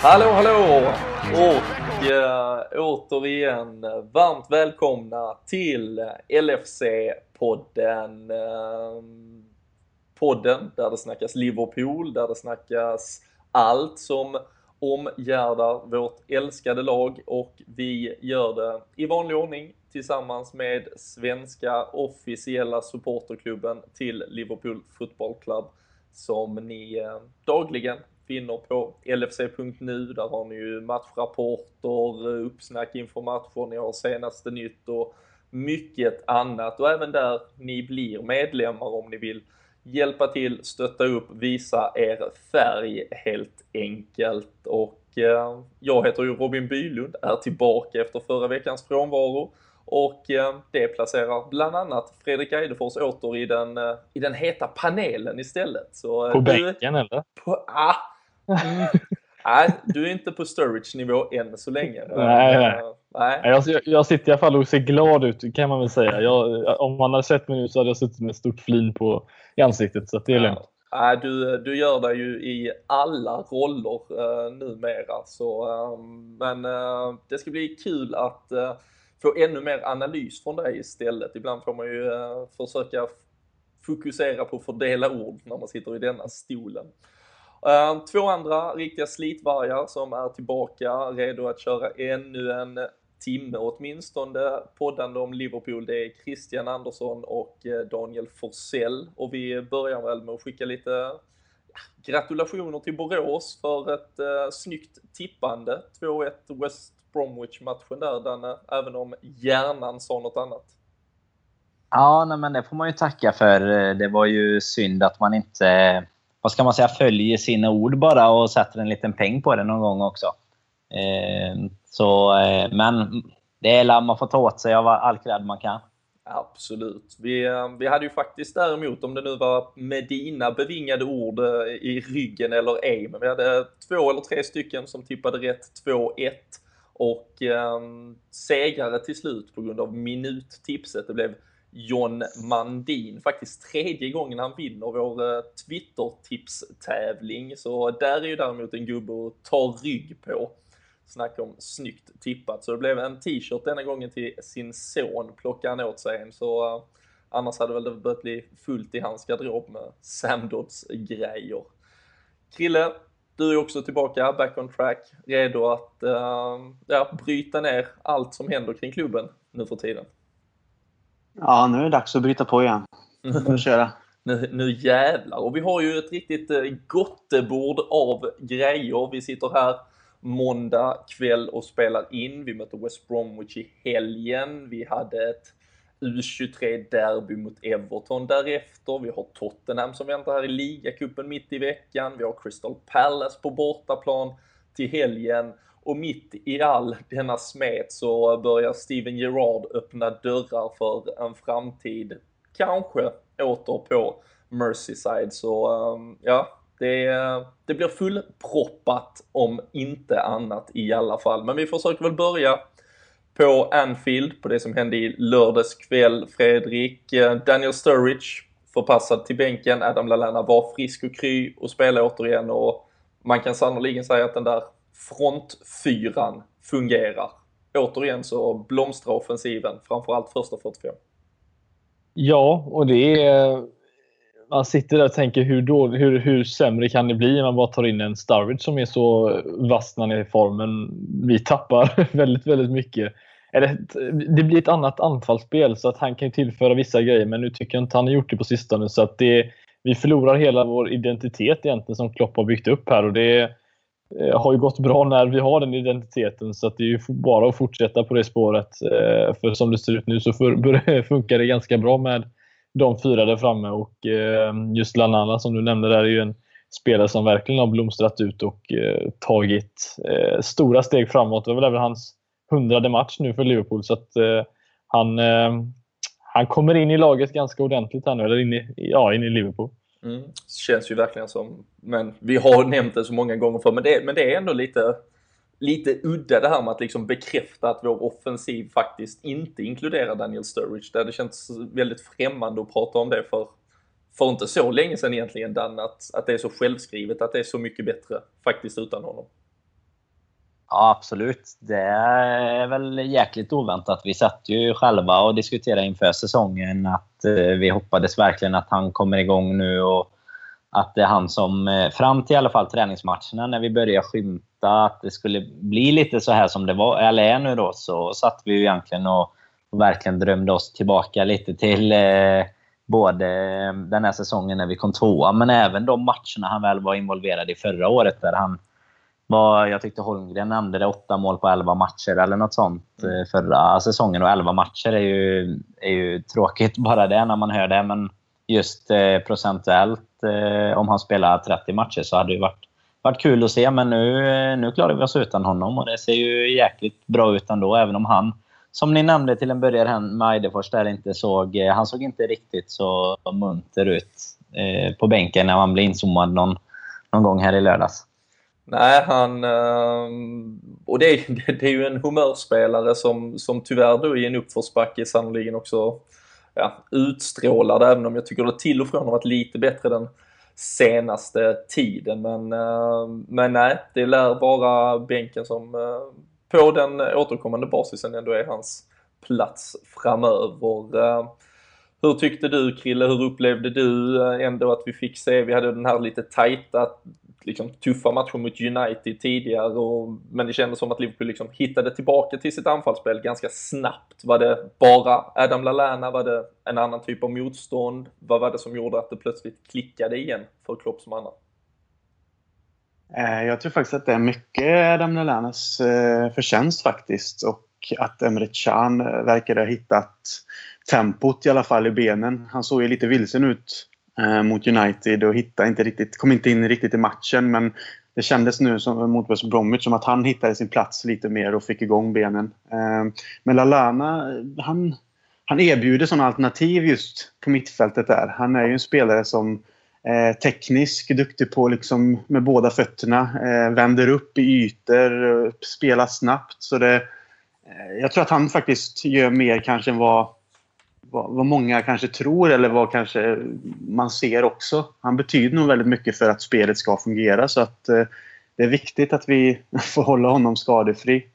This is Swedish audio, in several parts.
Hallå, hallå! Och äh, återigen varmt välkomna till LFC-podden. Äh, eh, podden där det snackas Liverpool, där det snackas allt som omgärdar vårt älskade lag och vi gör det i vanlig ordning tillsammans med svenska officiella supporterklubben till Liverpool Football Club som ni eh, dagligen finner på LFC.nu. Där har ni ju matchrapporter, uppsnack inför matcher, ni har senaste nytt och mycket annat och även där ni blir medlemmar om ni vill hjälpa till, stötta upp, visa er färg helt enkelt. Och eh, jag heter ju Robin Bylund, är tillbaka efter förra veckans frånvaro och eh, det placerar bland annat Fredrik Eidefors åter i den, eh, i den heta panelen istället. Så, eh, på bänken eller? På, ah, mm, nej, du är inte på Sturridge-nivå än så länge. Nej, nej. nej. Jag, jag, sitter i alla fall och ser glad ut kan man väl säga. Jag, om man hade sett mig nu så hade jag suttit med ett stort flin på, i ansiktet så det är lugnt. Ja. du, du gör det ju i alla roller uh, numera. Så, uh, men uh, det ska bli kul att uh, få ännu mer analys från dig istället. Ibland får man ju uh, försöka fokusera på att fördela ord när man sitter i denna stolen. Uh, två andra riktiga slitvargar som är tillbaka, redo att köra ännu en timme åtminstone poddande om Liverpool. Det är Christian Andersson och eh, Daniel Forsell och vi börjar väl med att skicka lite gratulationer till Borås för ett eh, snyggt tippande. 2-1 West Bromwich-matchen där, Danne, även om hjärnan sa något annat. Ja, nej, men det får man ju tacka för. Det var ju synd att man inte, vad ska man säga, följer sina ord bara och sätter en liten peng på det någon gång också. Eh, så, eh, men det är man får ta åt sig av all cred man kan. Absolut. Vi, eh, vi hade ju faktiskt däremot, om det nu var med dina bevingade ord i ryggen eller ej, men vi hade två eller tre stycken som tippade rätt 2-1 och eh, segrare till slut på grund av minuttipset. Det blev John Mandin, faktiskt tredje gången han vinner vår eh, Twitter-tipstävling. Så där är ju däremot en gubbe att ta rygg på. Snacka om snyggt tippat. Så det blev en t-shirt denna gången till sin son, plockade han åt sig en. Så uh, annars hade väl det börjat bli fullt i hans garderob med Samdods grejer. Krille, du är också tillbaka, back on track, redo att uh, ja, bryta ner allt som händer kring klubben nu för tiden. Ja, nu är det dags att bryta på igen. Nu köra. nu, nu jävlar. Och vi har ju ett riktigt uh, gottebord av grejer. Vi sitter här måndag kväll och spelar in. Vi möter West Bromwich i helgen. Vi hade ett U23-derby mot Everton därefter. Vi har Tottenham som väntar här i ligacupen mitt i veckan. Vi har Crystal Palace på bortaplan till helgen. Och mitt i all denna smet så börjar Steven Gerrard öppna dörrar för en framtid, kanske åter på Merseyside. Så ehm, ja, det, det blir fullproppat om inte annat i alla fall. Men vi försöker väl börja på Anfield, på det som hände i lördags kväll. Fredrik, eh, Daniel Sturridge förpassad till bänken. Adam Lallana var frisk och kry och spelade återigen och man kan sannoliken säga att den där frontfyran fungerar. Återigen så blomstrar offensiven, framförallt första 45. Ja, och det är man sitter där och tänker hur, då, hur, hur sämre kan det bli när man bara tar in en Starwich som är så vass när han är i formen. Vi tappar väldigt, väldigt mycket. Eller, det blir ett annat anfallsspel så att han kan tillföra vissa grejer men nu tycker jag inte han har gjort det på sistone. Så att det, vi förlorar hela vår identitet egentligen som Klopp har byggt upp här. Och det eh, har ju gått bra när vi har den identiteten så att det är ju bara att fortsätta på det spåret. Eh, för som det ser ut nu så funkar det ganska bra med de fyra där framme och eh, just Lanana som du nämnde där är ju en spelare som verkligen har blomstrat ut och eh, tagit eh, stora steg framåt. Det var väl även hans hundrade match nu för Liverpool så att han, han kommer in i laget ganska ordentligt här nu, eller in i, ja, in i Liverpool. Mm. Känns ju verkligen som, men vi har nämnt det så många gånger för men det, men det är ändå lite lite udda det här med att liksom bekräfta att vår offensiv faktiskt inte inkluderar Daniel Sturridge. Det hade känts väldigt främmande att prata om det för, för inte så länge sedan egentligen, Dan, att, att det är så självskrivet, att det är så mycket bättre faktiskt utan honom. Ja, absolut. Det är väl jäkligt oväntat. Vi satt ju själva och diskuterade inför säsongen att eh, vi hoppades verkligen att han kommer igång nu och att det är han som, eh, fram till i alla fall träningsmatcherna, när vi börjar skymta att det skulle bli lite så här som det var, eller är nu då, så satt vi ju egentligen och, och verkligen drömde oss tillbaka lite till eh, både den här säsongen när vi kom tvåa, men även de matcherna han väl var involverad i förra året där han var, jag tyckte Holmgren nämnde det, åtta mål på elva matcher eller något sånt mm. förra säsongen. Och elva matcher är ju, är ju tråkigt bara det när man hör det. Men just eh, procentuellt, eh, om han spelar 30 matcher så hade det varit, varit kul att se. Men nu, nu klarar vi oss utan honom och det ser ju jäkligt bra ut ändå. Även om han, som ni nämnde till en början med Eidefors, där inte såg, eh, han såg inte riktigt så munter ut eh, på bänken när man blev inzoomad någon, någon gång här i lördags. Nej, han... Ehm, och det är, det är ju en humörspelare som, som tyvärr då i en uppförsbacke sannoliken också ja, utstrålar det, även om jag tycker det till och från har varit lite bättre den senaste tiden. Men, eh, men nej, det lär vara bänken som eh, på den återkommande basisen ändå är hans plats framöver. Eh, hur tyckte du Krille, hur upplevde du ändå att vi fick se, vi hade den här lite tajta liksom, tuffa matcher mot United tidigare, och, men det kändes som att Liverpool liksom hittade tillbaka till sitt anfallsspel ganska snabbt. Var det bara Adam Lallana? Var det en annan typ av motstånd? Vad var det som gjorde att det plötsligt klickade igen för Klopps mannar? Eh, jag tror faktiskt att det är mycket Adam Lallanas eh, förtjänst faktiskt och att Emre Can eh, verkade verkar ha hittat tempot i alla fall i benen. Han såg ju lite vilsen ut Eh, mot United och hittade inte riktigt, kom inte in riktigt i matchen. Men det kändes nu som, mot West Bromwich som att han hittade sin plats lite mer och fick igång benen. Eh, men Lalana, han, han erbjuder sådana alternativ just på mittfältet där. Han är ju en spelare som är teknisk, duktig på liksom med båda fötterna, eh, vänder upp i ytor, eh, spelar snabbt. Så det, eh, jag tror att han faktiskt gör mer kanske än vad vad, vad, många kanske tror eller vad kanske man ser också. Han betyder nog väldigt mycket för att spelet ska fungera så att eh, det är viktigt att vi får hålla honom skadefri.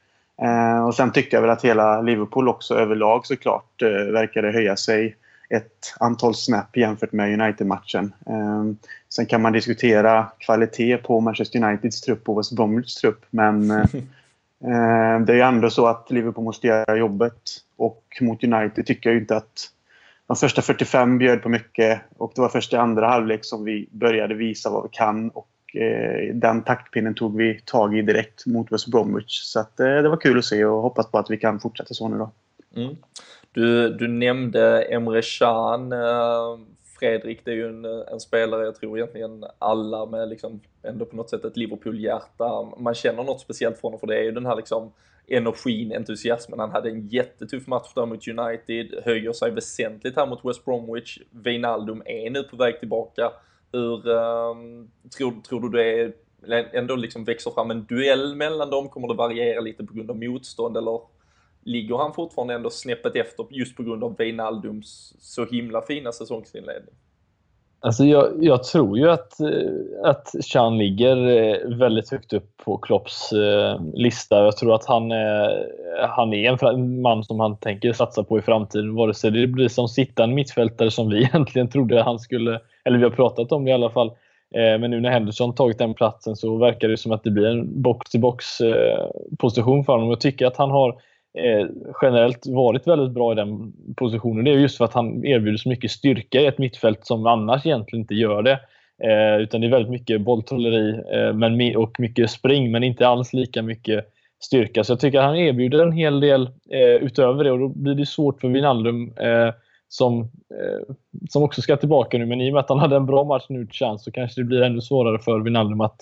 Eh, och sen tycker jag väl att hela Liverpool också överlag såklart eh, verkade höja sig ett antal snap jämfört med United-matchen. Eh, sen kan man diskutera kvalitet på Manchester Uniteds trupp och West Bromwichs trupp men eh, Eh, det är ju ändå så att Liverpool måste göra jobbet. Och mot United tycker jag inte att de första 45 bjöd på mycket och det var först i andra halvlek som vi började visa vad vi kan. Och eh, den taktpinnen tog vi tag i direkt mot West Bromwich. Så att, eh, det var kul att se och hoppas på att vi kan fortsätta så nu då. Mm. Du, du nämnde Emre Can. Fredrik, det är ju en, en, spelare, jag tror egentligen alla med liksom ändå på något sätt ett Liverpool-hjärta, man känner något speciellt från honom för det är ju den här liksom energin, entusiasmen. Han hade en jättetuff match där mot United, höjer sig väsentligt här mot West Bromwich. Wijnaldum är nu på väg tillbaka. Hur um, tror, tror du det är, ändå liksom växer fram en duell mellan dem? Kommer det variera lite på grund av motstånd eller ligger han fortfarande ändå snäppet efter just på grund av Wijnaldums så himla fina säsongsinledning? Alltså jag, jag, tror ju att, eh, att Chan ligger eh, väldigt högt upp på Klopps eh, lista. Jag tror att han är, han är en man som han tänker satsa på i framtiden. Vare sig det blir som sittande mittfältare som vi egentligen trodde han skulle, eller vi har pratat om det i alla fall. Men nu när Henderson tagit den platsen så verkar det som att det blir en box-to-box position för honom. Jag tycker att han har Eh, generellt varit väldigt bra i den positionen. Det är just för att han erbjuder så mycket styrka i ett mittfält som annars egentligen inte gör det. Eh, utan det är väldigt mycket bolltrolleri eh, men, och mycket spring, men inte alls lika mycket styrka. Så jag tycker att han erbjuder en hel del eh, utöver det och då blir det svårt för Wijnaldum eh, som, eh, som också ska tillbaka nu. Men i och med att han hade en bra match nu chans så kanske det blir ännu svårare för Wijnaldum att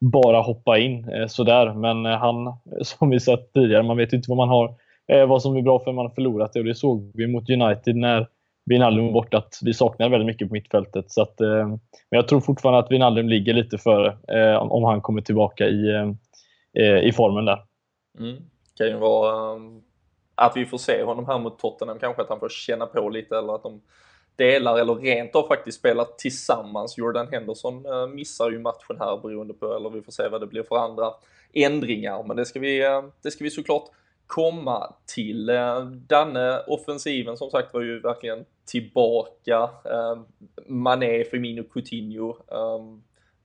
bara hoppa in eh, sådär. Men eh, han, eh, som vi sett tidigare, man vet inte vad man har, eh, vad som är bra för man har förlorat det. Och det såg vi mot United när Wijnaldum var borta, att vi saknar väldigt mycket på mittfältet. Så att, men jag tror fortfarande att Wijnaldum ligger lite före om han kommer tillbaka i, eh, i formen där. Mm. Kan ju vara att vi får se honom här mot Tottenham, kanske att han får känna på lite eller att de delar eller rent av faktiskt spelar tillsammans. Jordan Henderson eh, missar ju matchen här beroende på, eller vi får se vad det blir för andra ändringar, men det ska vi, eh, det ska vi såklart komma till. Eh, Danne, offensiven som sagt var ju verkligen tillbaka. Mané, Firmino, Coutinho.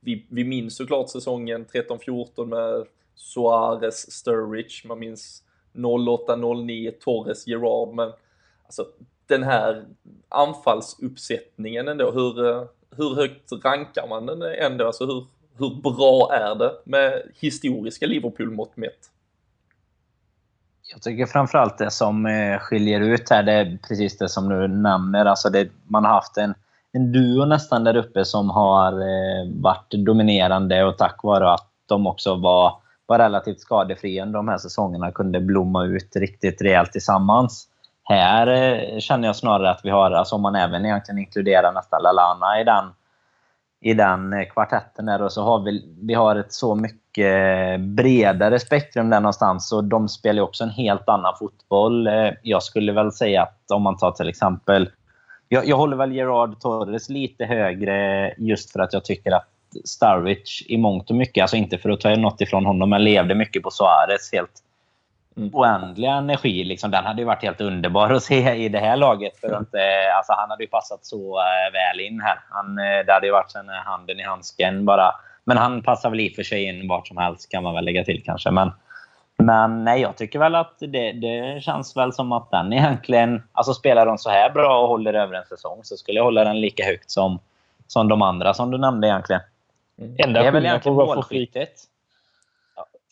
Vi, vi minns såklart säsongen 13-14 med Suarez, Sturridge, man minns 08-09 Torres, Gerard, men alltså den här anfallsuppsättningen ändå, hur, eh, hur högt rankar man den ändå? Alltså hur, hur bra är det med historiska Liverpool-mått mätt? Jag tycker framförallt det som eh, skiljer ut här, det är precis det som du nämner. Alltså det, man har haft en, en duo nästan där uppe som har eh, varit dominerande och tack vare att de också var var relativt skadefria under de här säsongerna kunde blomma ut riktigt rejält tillsammans. Här eh, känner jag snarare att vi har, alltså om man även egentligen inkluderar nästan Lalana i den, i den eh, kvartetten där, och så har vi, vi har ett så mycket eh, bredare spektrum där någonstans. Och de spelar ju också en helt annan fotboll. Jag skulle väl säga att om man tar till exempel jag, jag håller väl Gerard Torres lite högre just för att jag tycker att Starwich i mångt och mycket, alltså inte för att ta något ifrån honom, men levde mycket på Suarez helt mm. oändliga energi. Liksom, den hade ju varit helt underbar att se i det här laget. För att, eh, alltså, han hade ju passat så eh, väl in här. Han, eh, det hade ju varit sen handen i handsken bara. Men han passar väl i för sig in vart som helst kan man väl lägga till kanske. Men, men nej, jag tycker väl att det, det känns väl som att den egentligen... Alltså spelar de så här bra och håller över en säsong så skulle jag hålla den lika högt som, som de andra som du nämnde egentligen. Mm. Enda det är väl egentligen målskyttet.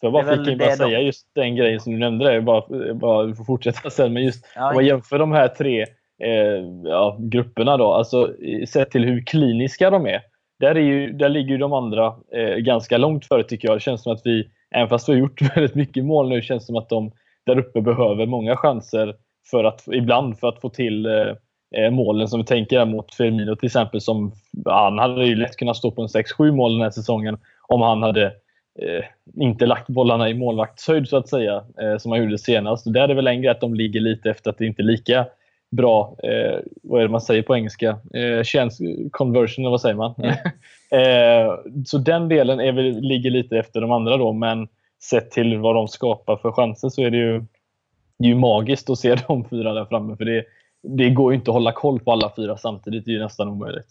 Jag bara flika in bara säga just den grejen som du nämnde där, bara, bara vi får fortsätta sen, men just ja, om man jämför de här tre eh, ja, grupperna då, alltså sett till hur kliniska de är. Där, är ju, där ligger ju de andra eh, ganska långt före tycker jag. Det känns som att vi, även fast vi har gjort väldigt mycket mål nu, känns som att de där uppe behöver många chanser för att, ibland för att få till eh, eh, målen som vi tänker mot Firmino till exempel. Som, han hade ju lätt kunnat stå på en 6-7 mål den här säsongen om han hade eh, inte lagt bollarna i målvaktshöjd så att säga, eh, som han gjorde senast. Där är det väl en grej att de ligger lite efter att det inte är lika bra, eh, vad är det man säger på engelska? Eh, chance conversion, vad säger man? Mm. eh, så den delen är väl, ligger lite efter de andra då, men sett till vad de skapar för chanser så är det ju, det är ju magiskt att se de fyra där framme. För det, det går ju inte att hålla koll på alla fyra samtidigt. Det är ju nästan omöjligt.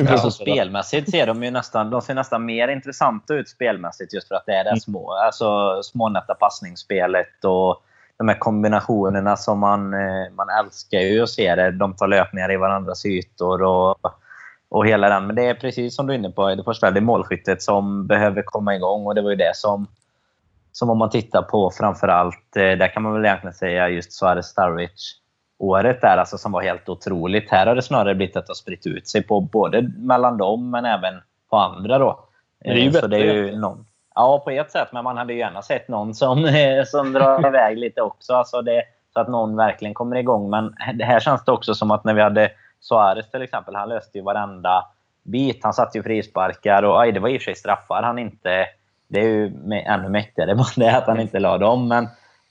Alltså, spelmässigt ser de ju nästan, de ser nästan mer intressanta ut spelmässigt just för att det är det mm. små, alltså, smånätta passningsspelet och de här kombinationerna som man, eh, man älskar ju att se. Det. De tar löpningar i varandras ytor och, och hela den. Men det är precis som du är inne på, det första det är målskyttet som behöver komma igång och det var ju det som, som om man tittar på framförallt, eh, där kan man väl egentligen säga just Suarez Starwich året där alltså, som var helt otroligt. Här har det snarare blivit att det har spritt ut sig på både mellan dem men även på andra. Då. Det är ju eh, så det är ju någon, Ja, på ett sätt. Men man hade ju gärna sett någon som, eh, som drar iväg lite också. Alltså det, så att någon verkligen kommer igång. Men det här känns det också som att när vi hade Suarez till exempel. Han löste ju varenda bit. Han satte ju frisparkar och aj, det var i och för sig straffar han inte... Det är ju ännu mäktigare det att han inte la dem. Men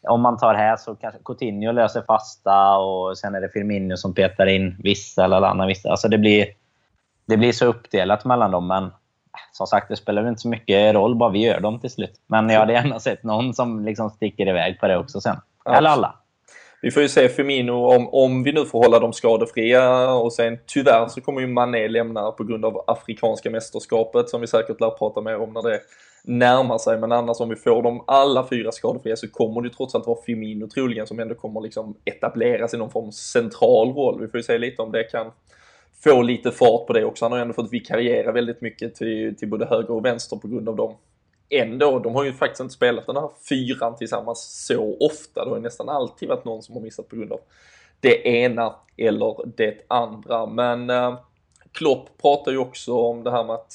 om man tar här så kanske Coutinho löser fasta och sen är det Firmino som petar in vissa eller annan vissa. Alltså det blir, det blir så uppdelat mellan dem. Men som sagt, det spelar inte så mycket roll, bara vi gör dem till slut. Men jag hade gärna sett någon som liksom sticker iväg på det också sen. Eller alla. Vi får ju se Firmino om, om vi nu får hålla dem skadefria och sen tyvärr så kommer ju Mané lämna på grund av Afrikanska mästerskapet som vi säkert lär prata mer om när det närmar sig. Men annars om vi får dem alla fyra skadefria så kommer det trots allt vara Firmino troligen som ändå kommer liksom etableras i någon form central roll. Vi får ju se lite om det kan få lite fart på det också. Han har ju ändå fått vikariera väldigt mycket till, till både höger och vänster på grund av dem. Ändå, de har ju faktiskt inte spelat den här fyran tillsammans så ofta. Det har ju nästan alltid varit någon som har missat på grund av det ena eller det andra. Men eh, Klopp pratar ju också om det här med att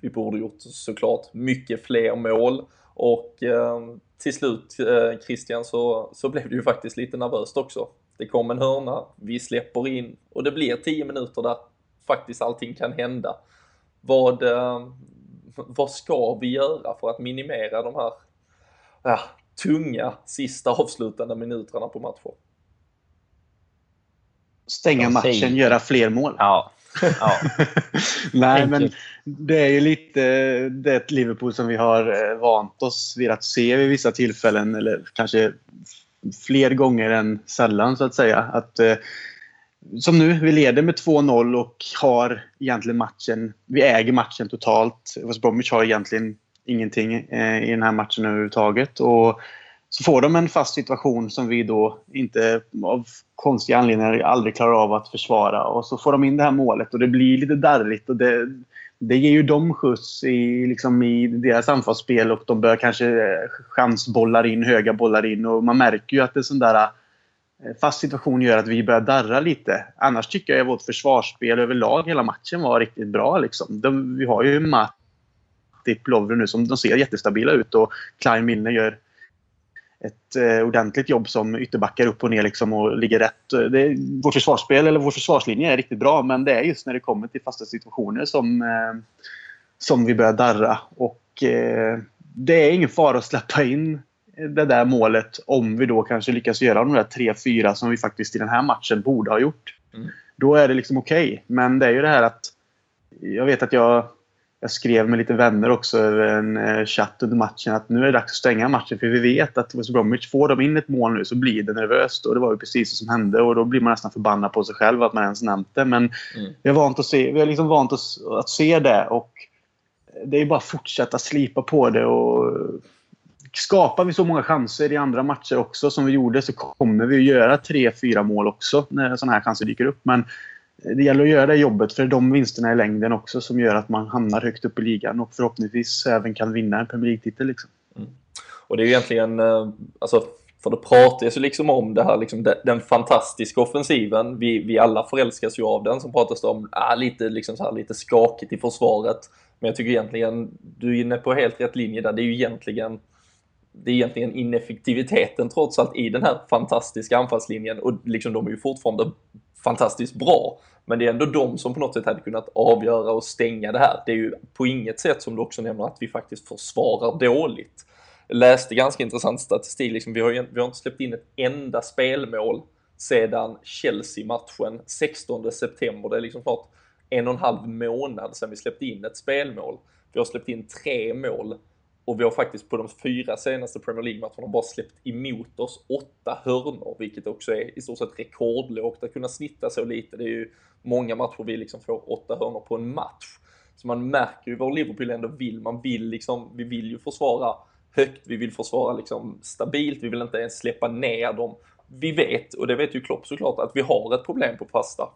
vi borde gjort såklart mycket fler mål och eh, till slut eh, Christian så, så blev det ju faktiskt lite nervöst också. Det kom en hörna, vi släpper in och det blir 10 minuter där faktiskt allting kan hända. Vad, eh, vad ska vi göra för att minimera de här ja, tunga sista avslutande minuterna på matchen. Stänga matchen, göra fler mål. Ja. Ja. Nej, men det är ju lite det Liverpool som vi har eh, vant oss vid att se vid vissa tillfällen. Eller kanske fler gånger än sällan, så att säga. Att, eh, som nu, vi leder med 2-0 och har egentligen matchen... Vi äger matchen totalt. West Bromwich har egentligen ingenting eh, i den här matchen överhuvudtaget. Och så får de en fast situation som vi då inte av konstiga anledningar aldrig klarar av att försvara. Och så får de in det här målet och det blir lite darrigt. Och det, det ger ju dem skjuts i, liksom i deras anfallsspel och de börjar kanske eh, chansbollar in, höga bollar in. Och man märker ju att en sån där eh, fast situation gör att vi börjar darra lite. Annars tycker jag att vårt försvarsspel överlag hela matchen var riktigt bra. Liksom. De, vi har ju Matip, Lovren nu som de ser jättestabila ut och Klein Milner gör ett eh, ordentligt jobb som ytterbackar upp och ner liksom och ligger rätt. Det, vårt försvarsspel eller vår försvarslinje är riktigt bra men det är just när det kommer till fasta situationer som, eh, som vi börjar darra. Och eh, det är ingen fara att släppa in det där målet om vi då kanske lyckas göra de där 3-4 som vi faktiskt i den här matchen borde ha gjort. Mm. Då är det liksom okej. Okay. Men det är ju det här att jag vet att jag jag skrev med lite vänner också över en eh, chatt under matchen att nu är det dags att stänga matchen för vi vet att West Bromwich, får de in ett mål nu så blir det nervöst. Och det var ju precis det som hände och då blir man nästan förbannad på sig själv att man ens nämnt det. Men mm. vi har vant, att se, vi har liksom vant oss att se det och det är bara att fortsätta slipa på det. och Skapar vi så många chanser i andra matcher också som vi gjorde så kommer vi att göra 3-4 mål också när sådana här chanser dyker upp. Men det gäller att göra det jobbet för de vinsterna i längden också som gör att man hamnar högt upp i ligan och förhoppningsvis även kan vinna en Premier League-titel. Liksom. Mm. Och det är ju egentligen, eh, alltså, för det pratas ju liksom om det här, liksom, den fantastiska offensiven. Vi, vi alla förälskas ju av den, som pratas det om, ah, lite, liksom så här, lite skakigt i försvaret. Men jag tycker egentligen, du är inne på helt rätt linje där, det är ju egentligen det är egentligen ineffektiviteten trots allt i den här fantastiska anfallslinjen och liksom de är ju fortfarande fantastiskt bra. Men det är ändå de som på något sätt hade kunnat avgöra och stänga det här. Det är ju på inget sätt som du också nämner att vi faktiskt försvarar dåligt. Jag läste ganska intressant statistik, liksom, vi, har ju, vi har inte släppt in ett enda spelmål sedan Chelsea-matchen 16 september. Det är liksom snart en och en halv månad sedan vi släppte in ett spelmål. Vi har släppt in tre mål och vi har faktiskt på de fyra senaste Premier League-matcherna bara släppt emot oss åtta hörnor, vilket också är i stort sett rekordlågt att kunna snitta så lite. Det är ju många matcher vi liksom får åtta hörnor på en match. Så man märker ju vad Liverpool ändå vill. Man vill liksom, vi vill ju försvara högt, vi vill försvara liksom stabilt, vi vill inte ens släppa ner dem. Vi vet, och det vet ju Klopp såklart, att vi har ett problem på fasta.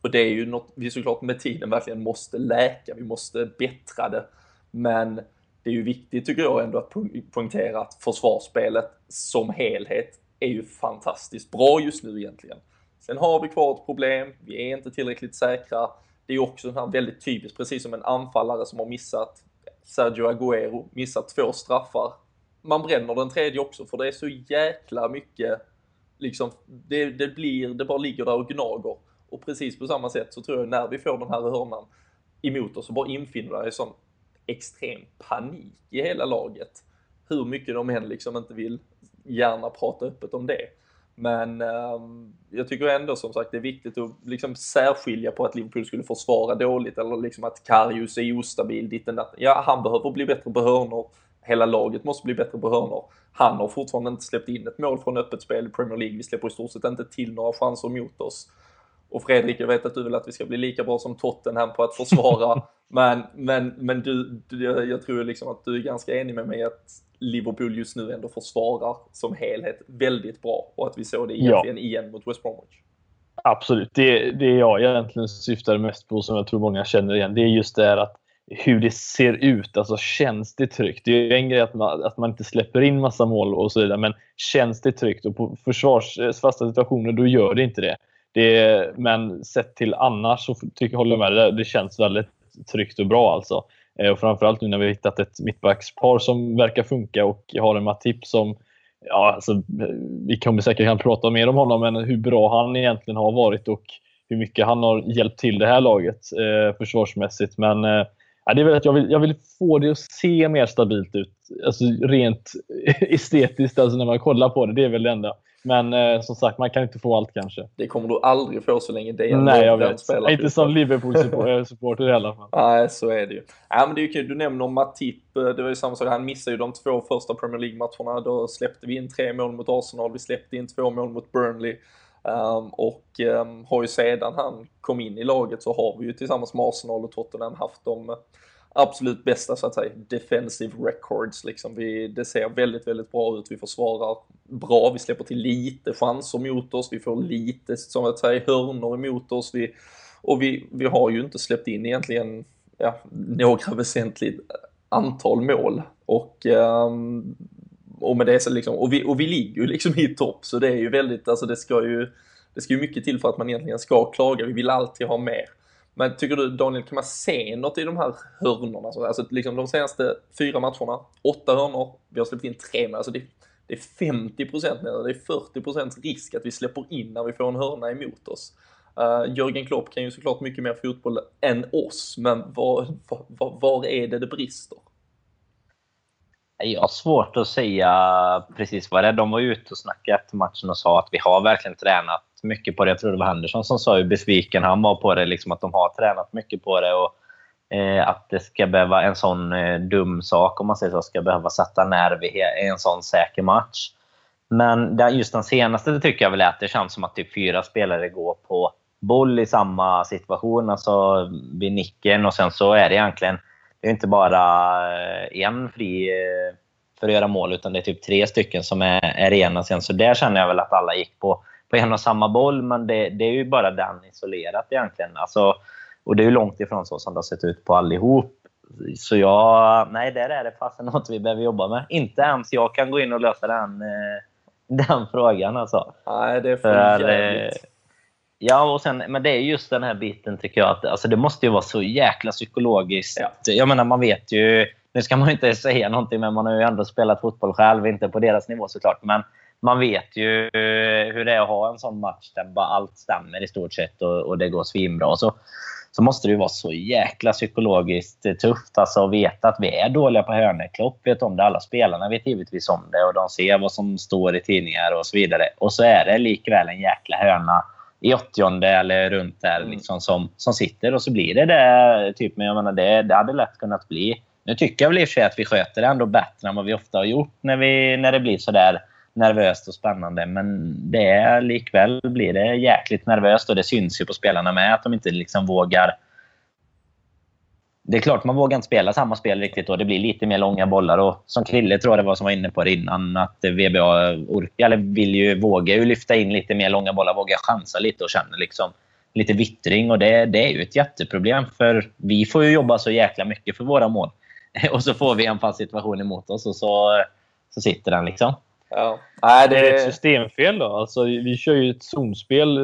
Och det är ju något vi såklart med tiden verkligen måste läka, vi måste bättra det. Men det är ju viktigt tycker jag ändå att poängtera att försvarsspelet som helhet är ju fantastiskt bra just nu egentligen. Sen har vi kvar ett problem, vi är inte tillräckligt säkra. Det är ju också här väldigt typiskt, precis som en anfallare som har missat Sergio Agüero, missat två straffar. Man bränner den tredje också för det är så jäkla mycket, liksom, det, det blir, det bara ligger där och gnager. Och precis på samma sätt så tror jag när vi får den här hörnan emot oss så bara infinner det sån extrem panik i hela laget. Hur mycket de än liksom inte vill gärna prata öppet om det. Men um, jag tycker ändå som sagt det är viktigt att liksom särskilja på att Liverpool skulle försvara dåligt eller liksom att Karius är ostabil, ditten datten. Ja, han behöver bli bättre på hörnor. Hela laget måste bli bättre på hörnor. Han har fortfarande inte släppt in ett mål från öppet spel i Premier League. Vi släpper i stort sett inte till några chanser mot oss. Och Fredrik, jag vet att du vill att vi ska bli lika bra som Tottenham på att försvara. men men, men du, du, jag tror liksom att du är ganska enig med mig att Liverpool just nu ändå försvarar som helhet väldigt bra och att vi såg det egentligen ja. igen mot West Bromwich. Absolut. Det, det jag egentligen syftar mest på, som jag tror många känner igen, det är just det här att hur det ser ut. Alltså känns det tryggt? Det är en grej att man, att man inte släpper in massa mål och så vidare, men känns det tryggt? Och på försvarsfasta situationer, då gör det inte det det men sett till annars så tycker, håller jag med Det, Det känns väldigt tryggt och bra alltså. Eh, och framförallt nu när vi hittat ett mittbackspar som verkar funka och har en Matip som Ja, alltså, vi kommer säkert kan prata mer om honom, men hur bra han egentligen har varit och hur mycket han har hjälpt till det här laget eh, försvarsmässigt. Men eh, det är väl att jag vill, jag vill få det att se mer stabilt ut. Alltså rent estetiskt, alltså när man kollar på det. Det är väl det enda. Men eh, som sagt, man kan inte få allt kanske. Det kommer du aldrig få så länge det är Nej, jag vet. Spelar inte som Liverpool-supporter i alla fall. Nej, så är det ju. Ja, men det är ju kul. Du nämner Matip. Det var ju samma sak. Han missade ju de två första Premier League-matcherna. Då släppte vi in tre mål mot Arsenal. Vi släppte in två mål mot Burnley. Um, och um, har ju sedan han kom in i laget så har vi ju tillsammans med Arsenal och Tottenham haft de absolut bästa så att säga defensive records liksom. Vi, det ser väldigt, väldigt bra ut. Vi försvarar bra. Vi släpper till lite chanser mot oss. Vi får lite, som att säga, hörnor emot oss. Vi, och vi, vi har ju inte släppt in egentligen ja, några väsentligt antal mål. Och, um, och med det så liksom, och vi, och vi ligger ju liksom i topp så det är ju väldigt, alltså det ska ju, det ska ju mycket till för att man egentligen ska klaga. Vi vill alltid ha mer. Men tycker du Daniel, kan man se något i de här hörnorna? Alltså, alltså liksom de senaste fyra matcherna, åtta hörnor, vi har släppt in tre med. Alltså det, det är 50 procent, det är 40 procents risk att vi släpper in när vi får en hörna emot oss. Uh, Jörgen Klopp kan ju såklart mycket mer fotboll än oss, men var, var, var är det det brister? Jag har svårt att säga precis vad det är. De var ute och snackade efter matchen och sa att vi har verkligen tränat mycket på det. Jag tror det var Henderson som sa hur besviken han var på det. Liksom att de har tränat mycket på det. Och, eh, att det ska behöva en sån eh, dum sak, om man säger så, ska behöva sätta nerv i en sån säker match. Men just den senaste det tycker jag väl är att det känns som att typ fyra spelare går på boll i samma situation, alltså vid nicken. Och sen så är det egentligen det är inte bara eh, en fri eh, för att göra mål, utan det är typ tre stycken som är, är rena sen. Så där känner jag väl att alla gick på, på en och samma boll, men det, det är ju bara den isolerat egentligen. Alltså, och det är ju långt ifrån så som det har sett ut på allihop. Så jag, nej, där är det fasen något vi behöver jobba med. Inte ens jag kan gå in och lösa den, eh, den frågan alltså. Nej, det är för, för jävligt. Ja, och sen, men det är just den här biten tycker jag. att alltså, Det måste ju vara så jäkla psykologiskt. Ja. Jag menar, man vet ju... Nu ska man inte säga någonting, men man har ju ändå spelat fotboll själv. Inte på deras nivå såklart. Men man vet ju hur det är att ha en sån match där bara allt stämmer i stort sett och, och det går svinbra. Så, så måste det ju vara så jäkla psykologiskt tufft alltså, att veta att vi är dåliga på hörnor. Klopp vet om det, alla spelarna vet givetvis om det och de ser vad som står i tidningar och så vidare. Och så är det likväl en jäkla hörna i åttionde eller runt där mm. liksom, som, som sitter. Och så blir det det. Typ, men jag menar, det, det hade lätt kunnat bli. Nu tycker jag väl i och för sig att vi sköter det ändå bättre än vad vi ofta har gjort när, vi, när det blir så där nervöst och spännande. Men det är, likväl blir det jäkligt nervöst och det syns ju på spelarna med att de inte liksom vågar det är klart, man vågar inte spela samma spel riktigt och det blir lite mer långa bollar. Och som Krille tror jag det var som var inne på det innan, att VBA orkar, eller vill ju, vågar ju lyfta in lite mer långa bollar, vågar chansa lite och känner liksom lite vittring. Och det, det är ju ett jätteproblem, för vi får ju jobba så jäkla mycket för våra mål. Och så får vi en fast situation emot oss och så, så sitter den liksom. Ja. Nej, det... är ett systemfel då. Alltså, vi kör ju ett zonspel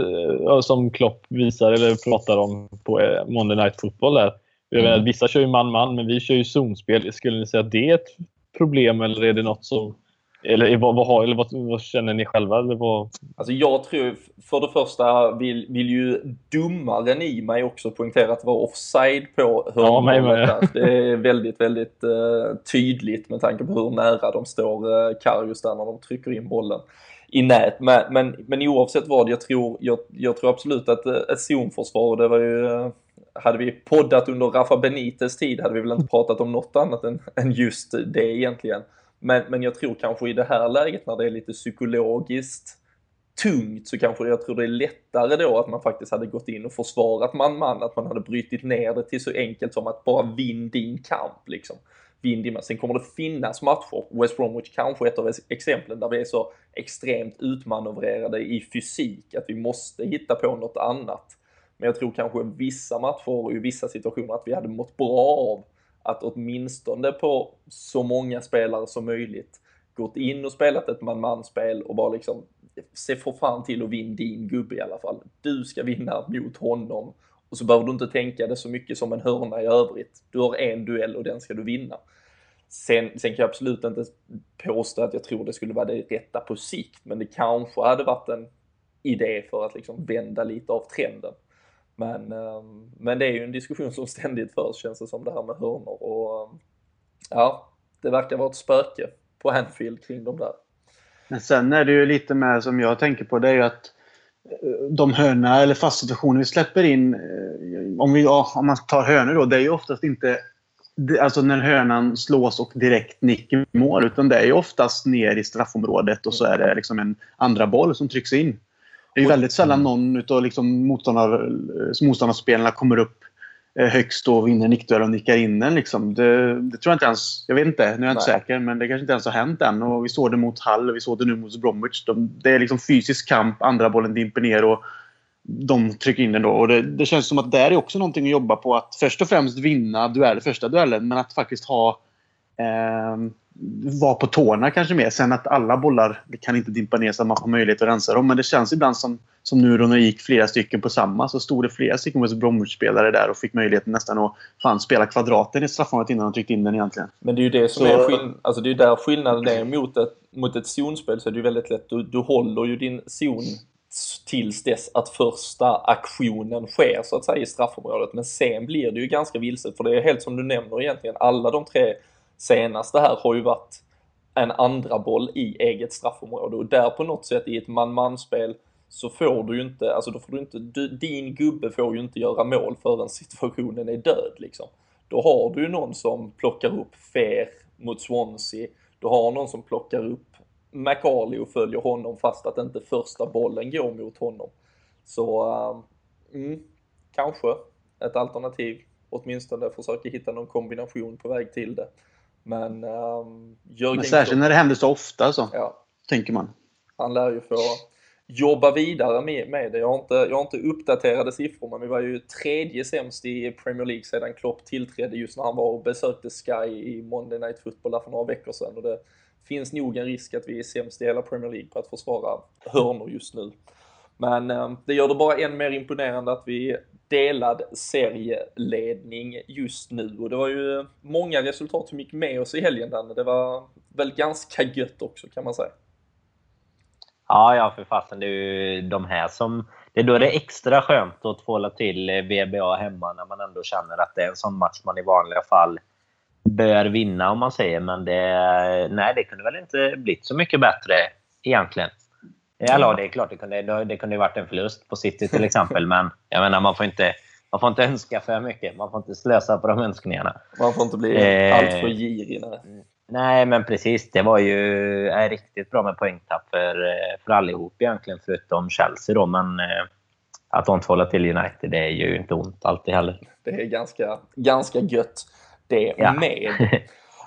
eh, som Klopp visar eller pratar om på eh, Monday Night Football. Där. Jag mm. vissa kör ju man-man, men vi kör ju zonspel. Skulle ni säga att det är ett problem eller är det något som... Eller, vad, vad, eller vad, vad, känner ni själva? Eller vad? Alltså jag tror, för det första vill, vill ju dummaren i mig också poängtera att det var offside på hörnmålet. Ja, det är väldigt, väldigt uh, tydligt med tanke på hur nära de står uh, Karius där när de trycker in bollen i nät. Men, men, men oavsett vad, jag tror, jag, jag tror absolut att uh, ett zonförsvar, det var ju uh, hade vi poddat under Rafa Benites tid hade vi väl inte pratat om något annat än, än just det egentligen. Men, men jag tror kanske i det här läget när det är lite psykologiskt tungt så kanske jag tror det är lättare då att man faktiskt hade gått in och försvarat man-man, att man hade brytit ner det till så enkelt som att bara vinn din kamp liksom. Vinn din match. Sen kommer det finnas matcher, West Bromwich kanske ett av exemplen där vi är så extremt utmanövrerade i fysik att vi måste hitta på något annat. Men jag tror kanske vissa matcher och i vissa situationer att vi hade mått bra av att åtminstone på så många spelare som möjligt gått in och spelat ett man-man-spel och bara liksom se för fan till att vinna din gubbe i alla fall. Du ska vinna mot honom och så behöver du inte tänka det så mycket som en hörna i övrigt. Du har en duell och den ska du vinna. Sen, sen kan jag absolut inte påstå att jag tror det skulle vara det rätta på sikt, men det kanske hade varit en idé för att liksom vända lite av trenden. Men, ehm, men det är ju en diskussion som ständigt förs känns det som det här med hörnor och ehm, ja, det verkar vara ett spöke på Anfield kring de där. Men sen är det ju lite med som jag tänker på, det är ju att eh, de hörna eller fast situationer vi släpper in, eh, om, vi, om man tar hörnor då, det är ju oftast inte alltså när hörnan slås och direkt nick i mål. Utan det är ju oftast ner i straffområdet och så är det liksom en andra boll som trycks in. Det är ju väldigt sällan någon av liksom motståndar, motståndarspelarna kommer upp eh, högst och vinner nickduell och nickar in den. Liksom. Det, det, tror jag inte ens... Jag vet inte, nu är jag inte Nej. säker. Men det kanske inte ens har hänt än. Och vi såg det mot Hall och vi såg det nu mot Bromwich. De, det är liksom fysisk kamp, andra bollen dimper ner och de trycker in den då. Och det, det, känns som att det är också någonting att jobba på. Att först och främst vinna duell, första duellen, men att faktiskt ha eh, vara på tårna kanske mer. Sen att alla bollar det kan inte dimpa ner så att man får möjlighet att rensa dem. Men det känns ibland som, som nu då när det gick flera stycken på samma så stod det flera stycken West Bromwich-spelare där och fick möjligheten nästan att fan, spela kvadraten i straffområdet innan de tryckte in den egentligen. Men det är ju det som så... är skill alltså det är där skillnaden är mot ett, mot ett zonspel så är det ju väldigt lätt. Du, du håller ju din zon tills dess att första aktionen sker så att säga i straffområdet. Men sen blir det ju ganska vilset för det är helt som du nämner egentligen. Alla de tre senaste här har ju varit en andra boll i eget straffområde och där på något sätt i ett man-man-spel så får du ju inte, alltså då får du inte, du, din gubbe får ju inte göra mål förrän situationen är död liksom. Då har du ju någon som plockar upp Fer mot Swansea, du har någon som plockar upp McCarley och följer honom fast att inte första bollen går mot honom. Så, uh, mm, kanske ett alternativ. Åtminstone försöka hitta någon kombination på väg till det. Men um, Men särskilt när det händer så ofta så, ja. tänker man. Han lär ju få jobba vidare med, med det. Jag har, inte, jag har inte uppdaterade siffror men vi var ju tredje sämst i Premier League sedan Klopp tillträdde just när han var och besökte Sky i Monday Night Football där för några veckor sedan. Och det finns nog en risk att vi är sämst i hela Premier League på att försvara hörnor just nu. Men eh, det gör det bara än mer imponerande att vi delad serieledning just nu och det var ju många resultat som gick med oss i helgen Danne. Det var väl ganska gött också kan man säga. Ja, ja för fasen. Det är ju de här som... Det är då det är extra skönt att tvåla till VBA hemma när man ändå känner att det är en sån match man i vanliga fall bör vinna om man säger. Men det, nej, det kunde väl inte blivit så mycket bättre egentligen. Eller det är klart, det kunde, det kunde varit en förlust på City till exempel. men jag menar, man får, inte, man får inte önska för mycket. Man får inte slösa på de önskningarna. Man får inte bli eh, alltför girig. Nej. nej, men precis. Det var ju är riktigt bra med poängtapp för, för allihop egentligen, förutom Chelsea. Då, men eh, att de tvålar till United, det är ju inte ont alltid heller. Det är ganska, ganska gött det ja. med.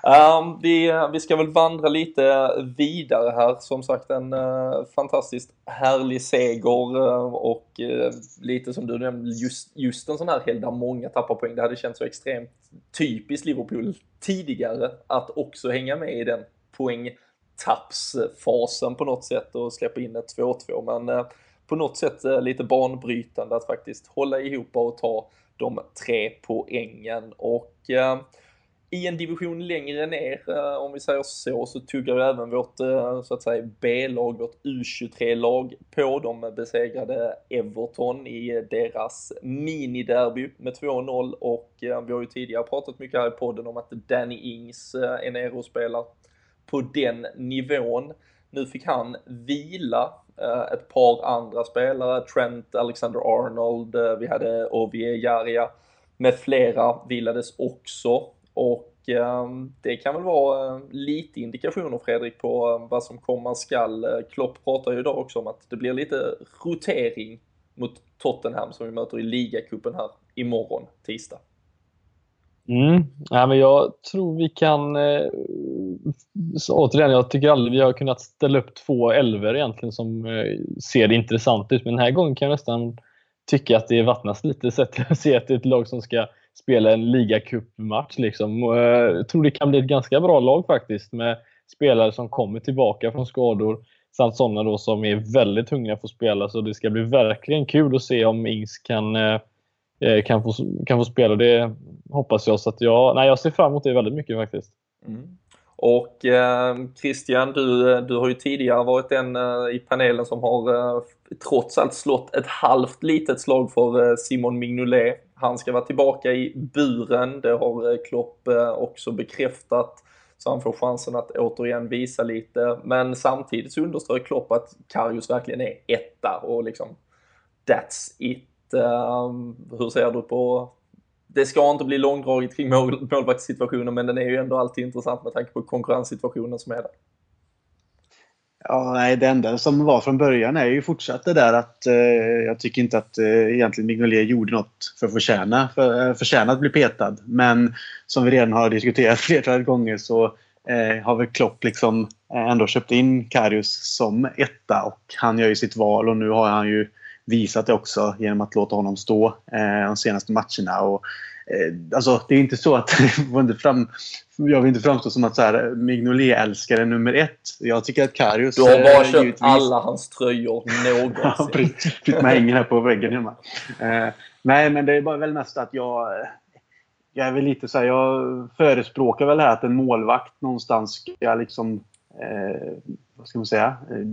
Um, vi, vi ska väl vandra lite vidare här. Som sagt en uh, fantastiskt härlig seger uh, och uh, lite som du nämnde, just, just en sån här helg där många tappar poäng. Det hade känts så extremt typiskt Liverpool tidigare att också hänga med i den poängtappsfasen på något sätt och släppa in ett 2-2. Men på något sätt lite banbrytande att faktiskt hålla ihop och ta de tre poängen. Och i en division längre ner, eh, om vi säger så, så tuggar även vårt eh, så att säga B-lag, vårt U23-lag på. De besegrade Everton i deras miniderby med 2-0 och eh, vi har ju tidigare pratat mycket här i podden om att Danny Ings är nere och spelar på den nivån. Nu fick han vila ett par andra spelare, Trent Alexander-Arnold, vi hade Ovie Jaria med flera vilades också och eh, det kan väl vara eh, lite indikationer Fredrik på eh, vad som komma skall. Eh, Klopp pratar ju idag också om att det blir lite rotering mot Tottenham som vi möter i ligacupen här imorgon, tisdag. Mm. Ja, men jag tror vi kan... Eh, återigen, jag tycker aldrig vi har kunnat ställa upp två elver egentligen som eh, ser intressant ut. Men den här gången kan jag nästan tycka att det vattnas lite sett att se att det är ett lag som ska spela en ligacupmatch. Liksom. Eh, jag tror det kan bli ett ganska bra lag faktiskt med spelare som kommer tillbaka från skador samt sådana då som är väldigt hungriga för att spela. Så det ska bli verkligen kul att se om Ings kan, eh, eh, kan, få, kan få spela. Det hoppas jag. Så att jag, nej, jag ser fram emot det väldigt mycket faktiskt. Mm. Och eh, Christian, du, du har ju tidigare varit den eh, i panelen som har eh, trots allt slått ett halvt litet slag för eh, Simon Mignolet. Han ska vara tillbaka i buren, det har eh, Klopp eh, också bekräftat. Så han får chansen att återigen visa lite. Men samtidigt så underströk Klopp att Karius verkligen är etta och liksom that's it. Um, hur ser du på det ska inte bli långdraget kring mål, målvaktssituationen men den är ju ändå alltid intressant med tanke på konkurrenssituationen som är där. Ja, nej, det enda som var från början är ju fortsatt det där att eh, jag tycker inte att eh, egentligen Mignolet gjorde något för att förtjäna, för, eh, förtjäna att bli petad. Men som vi redan har diskuterat flertalet gånger så eh, har väl Klopp liksom eh, ändå köpt in Karius som etta och han gör ju sitt val och nu har han ju visat det också genom att låta honom stå eh, de senaste matcherna. Och, alltså, det är inte så att jag vill inte framstå som att Mignolet-älskare nummer ett. Jag tycker att Karius... Du har bara eh, köpt givetvis... alla hans tröjor någonsin. ja, med hänger här på väggen hemma. Eh, nej, men det är bara väl mest att jag... Jag är väl lite så här, jag förespråkar väl här att en målvakt någonstans ska liksom eh, vad ska man säga, eh,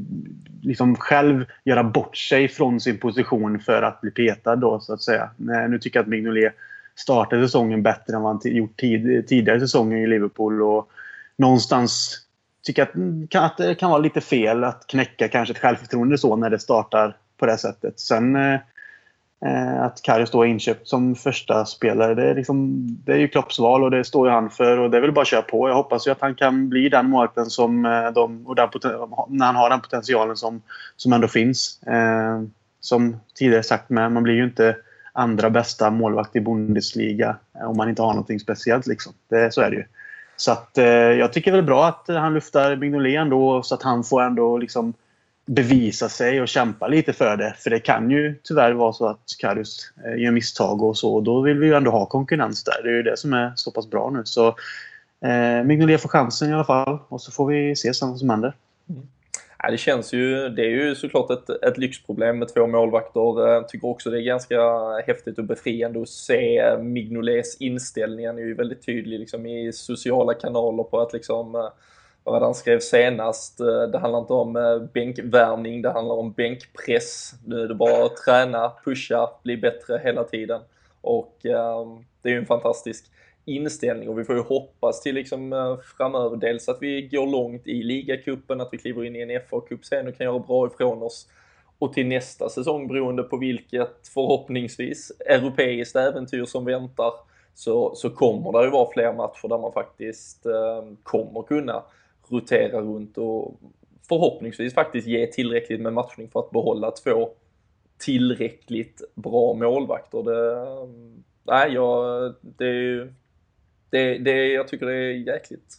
liksom själv göra bort sig från sin position för att bli petad då så att säga. Nu tycker jag att Mignolet startade säsongen bättre än vad han gjort tid, tidigare säsonger i Liverpool och någonstans tycker jag att, mm, att det kan vara lite fel att knäcka kanske ett självförtroende så när det startar på det sättet. Sen eh, eh att Karius då är inköpt som första spelare. Det är, liksom, det är ju Klopps val och det står ju han för och det är väl bara att köra på. Jag hoppas ju att han kan bli den målvakten som eh, de, och den, när han har den potentialen som, som ändå finns. Eh, som tidigare sagt med, man blir ju inte andra bästa målvakt i Bundesliga eh, om man inte har någonting speciellt. Liksom. Det, så är det ju. Så att, eh, jag tycker det är bra att han luftar Mignolet ändå så att han får ändå liksom bevisa sig och kämpa lite för det. För det kan ju tyvärr vara så att Karius eh, gör misstag och så. Och då vill vi ju ändå ha konkurrens där. Det är ju det som är så pass bra nu. Så eh, Mignolet får chansen i alla fall. Och så får vi se sen vad som händer. Mm. Ja, det känns ju, det är ju såklart ett, ett lyxproblem med två målvakter. Jag tycker också det är ganska häftigt och befriande att se Mignolets inställning. Han är ju väldigt tydlig liksom, i sociala kanaler på att liksom eh, vad han skrev senast, eh, det handlar inte om eh, bänkvärmning, det handlar om bänkpress. Nu är det bara att träna, pusha, bli bättre hela tiden. Och um, det är ju en fantastisk inställning och vi får ju hoppas till liksom eh, framöver dels att vi går långt i ligacupen, att vi kliver in i en FA-cup sen och kan göra bra ifrån oss. Och till nästa säsong, beroende på vilket förhoppningsvis europeiskt äventyr som väntar, så, så kommer det ju vara fler matcher där man faktiskt eh, kommer kunna rotera runt och förhoppningsvis faktiskt ge tillräckligt med matchning för att behålla två tillräckligt bra målvakter. Det, eh, nej, jag, det, det, det, jag tycker det är jäkligt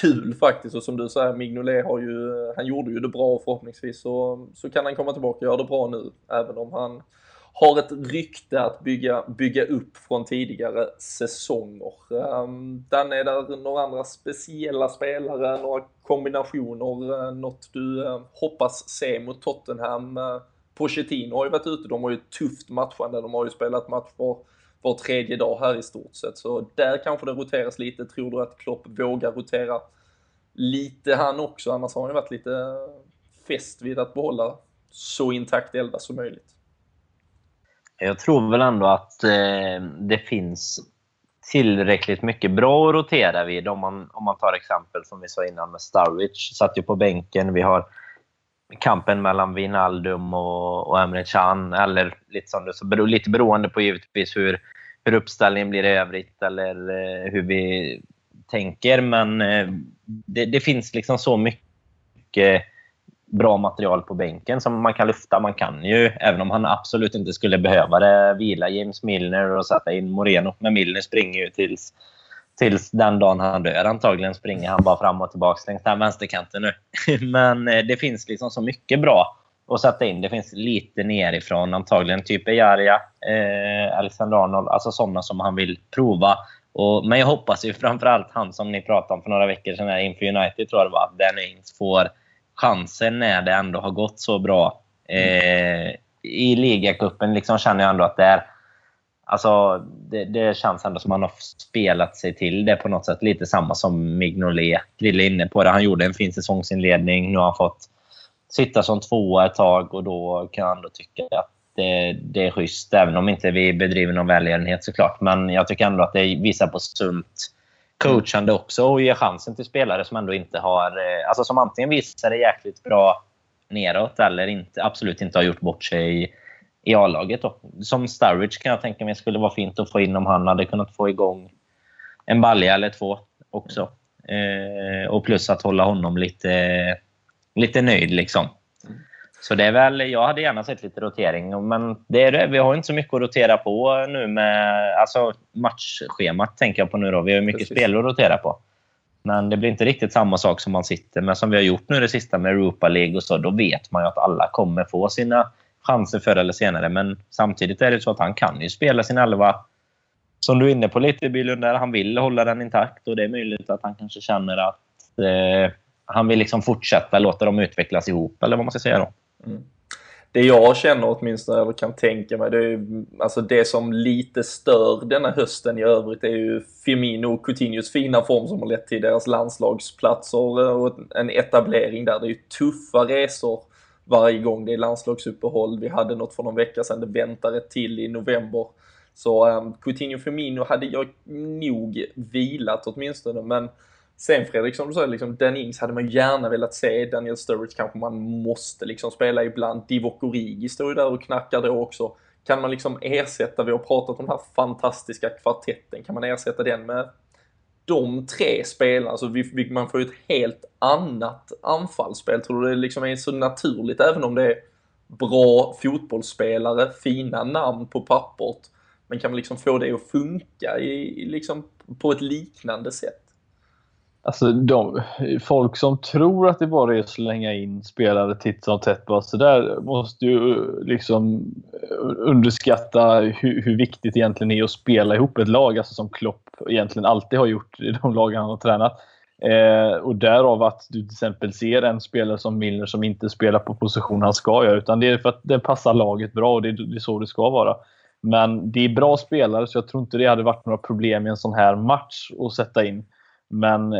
kul faktiskt och som du säger, Mignolet har ju, han gjorde ju det bra och förhoppningsvis så, så kan han komma tillbaka och göra det bra nu även om han har ett rykte att bygga, bygga upp från tidigare säsonger. Um, Danne, är det några andra speciella spelare, några kombinationer, eh, något du uh, hoppas se mot Tottenham? Uh, Pochettino har ju varit ute, de har ju ett tufft matchande, de har ju spelat match var, var tredje dag här i stort sett, så där kanske det roteras lite. Tror du att Klopp vågar rotera lite han också? Annars har han ju varit lite fäst vid att behålla så intakt elva som möjligt. Jag tror väl ändå att eh, det finns tillräckligt mycket bra att rotera vid. Om man, om man tar exempel som vi sa innan med Starwich. Satt ju på bänken. Vi har kampen mellan Wijnaldum och, och Emre Can. Eller lite, som det, så bero, lite beroende på givetvis hur, hur uppställningen blir i övrigt eller eh, hur vi tänker. Men eh, det, det, finns liksom så mycket bra material på bänken som man kan lufta. Man kan ju, även om han absolut inte skulle behöva det, vila James Milner och sätta in Moreno. Men Milner springer ju tills, tills den dagen han dör. Antagligen springer han bara fram och tillbaka längs den vänsterkanten nu. Men eh, det finns liksom så mycket bra och sätta in. Det finns lite nerifrån. Antagligen typ Ejaria, eh, Alexander Arnold. Alltså sådana som han vill prova. Och, men jag hoppas ju framförallt han som ni pratade om för några veckor sedan inför United, tror jag det var, Dan Ings får chansen när det ändå har gått så bra. Eh, I ligacupen liksom känner jag ändå att det är... Alltså, det, det känns ändå som att han har spelat sig till det på något sätt. Lite samma som Mignolet. Grille inne på det. Han gjorde en fin säsongsinledning. Nu har han fått sitta som tvåa ett tag och då kan jag ändå tycka att det, det är schysst. Även om inte vi bedriver någon välgörenhet såklart. Men jag tycker ändå att det visar på sunt coachande också och ger chansen till spelare som ändå inte har... Eh, alltså som antingen visar det jäkligt bra neråt eller inte, absolut inte har gjort bort sig i, i A-laget. Som Sturridge kan jag tänka mig skulle vara fint att få in om han hade kunnat få igång en balja eller två också. Eh, och plus att hålla honom lite, lite nöjd. liksom. Så det är väl, jag hade gärna sett lite rotering, men det är det. vi har inte så mycket att rotera på nu med alltså matchschemat tänker jag på nu då. Vi har mycket Precis. spel att rotera på. Men det blir inte riktigt samma sak som man sitter med som vi har gjort nu det sista med Europa League och så. Då vet man ju att alla kommer få sina chanser förr eller senare. Men samtidigt är det så att han kan ju spela sin elva som du är inne på lite Bylund där. Han vill hålla den intakt och det är möjligt att han kanske känner att eh, han vill liksom fortsätta låta dem utvecklas ihop eller vad man ska säga då. Mm. Det jag känner åtminstone, eller kan tänka mig, det är ju, alltså det som lite stör denna hösten i övrigt är ju Firmino och Coutinhos fina form som har lett till deras landslagsplatser och en etablering där. Det är ju tuffa resor varje gång det är landslagsuppehåll. Vi hade något för någon vecka sedan, det väntar ett till i november. Så um, Coutinho och Firmino hade jag nog vilat åtminstone, men Sen Fredrik, som du sa, liksom, Dan Ings hade man ju gärna velat se. Daniel Sturridge kanske man måste liksom spela ibland. Divock Origi står ju där och knackar då också. Kan man liksom ersätta, vi har pratat om den här fantastiska kvartetten, kan man ersätta den med de tre spelarna? Så vi, vi, man får ju ett helt annat anfallsspel. Tror du det liksom är så naturligt, även om det är bra fotbollsspelare, fina namn på pappret. Men kan man liksom få det att funka i, i liksom på ett liknande sätt? Alltså de, folk som tror att det bara är att slänga in spelare titt som tätt bara sådär måste ju liksom underskatta hur, hur viktigt det egentligen är att spela ihop ett lag, alltså som Klopp egentligen alltid har gjort i de lag han har tränat. Eh, och därav att du till exempel ser en spelare som Milner som inte spelar på position han ska göra, utan det är för att det passar laget bra och det, det är så det ska vara. Men det är bra spelare, så jag tror inte det hade varit några problem i en sån här match att sätta in. Men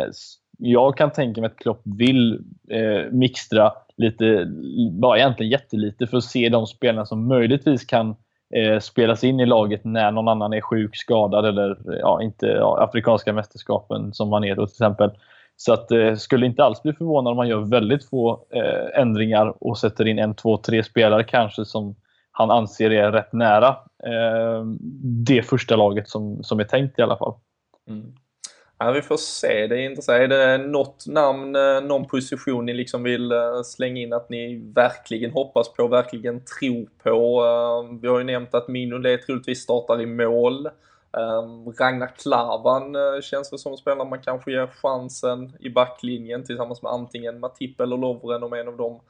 jag kan tänka mig att Klopp vill eh, mixtra lite, bara egentligen jättelite för att se de spelarna som möjligtvis kan eh, spelas in i laget när någon annan är sjuk, skadad eller ja, inte ja, Afrikanska mästerskapen som man är då till exempel. Så att eh, skulle inte alls bli förvånad om man gör väldigt få eh, ändringar och sätter in en, två, tre spelare kanske som han anser är rätt nära eh, det första laget som, som är tänkt i alla fall. Mm. Ja, vi får se. Det är intressant. Är det något namn, eh, någon position ni liksom vill eh, slänga in att ni verkligen hoppas på, verkligen tror på? Eh, vi har ju nämnt att Mignolet troligtvis startar i mål. Ehm, Ragnar Klavan känns väl som en spelare man kanske ger chansen i backlinjen tillsammans med antingen Matip eller Lovren om en av dem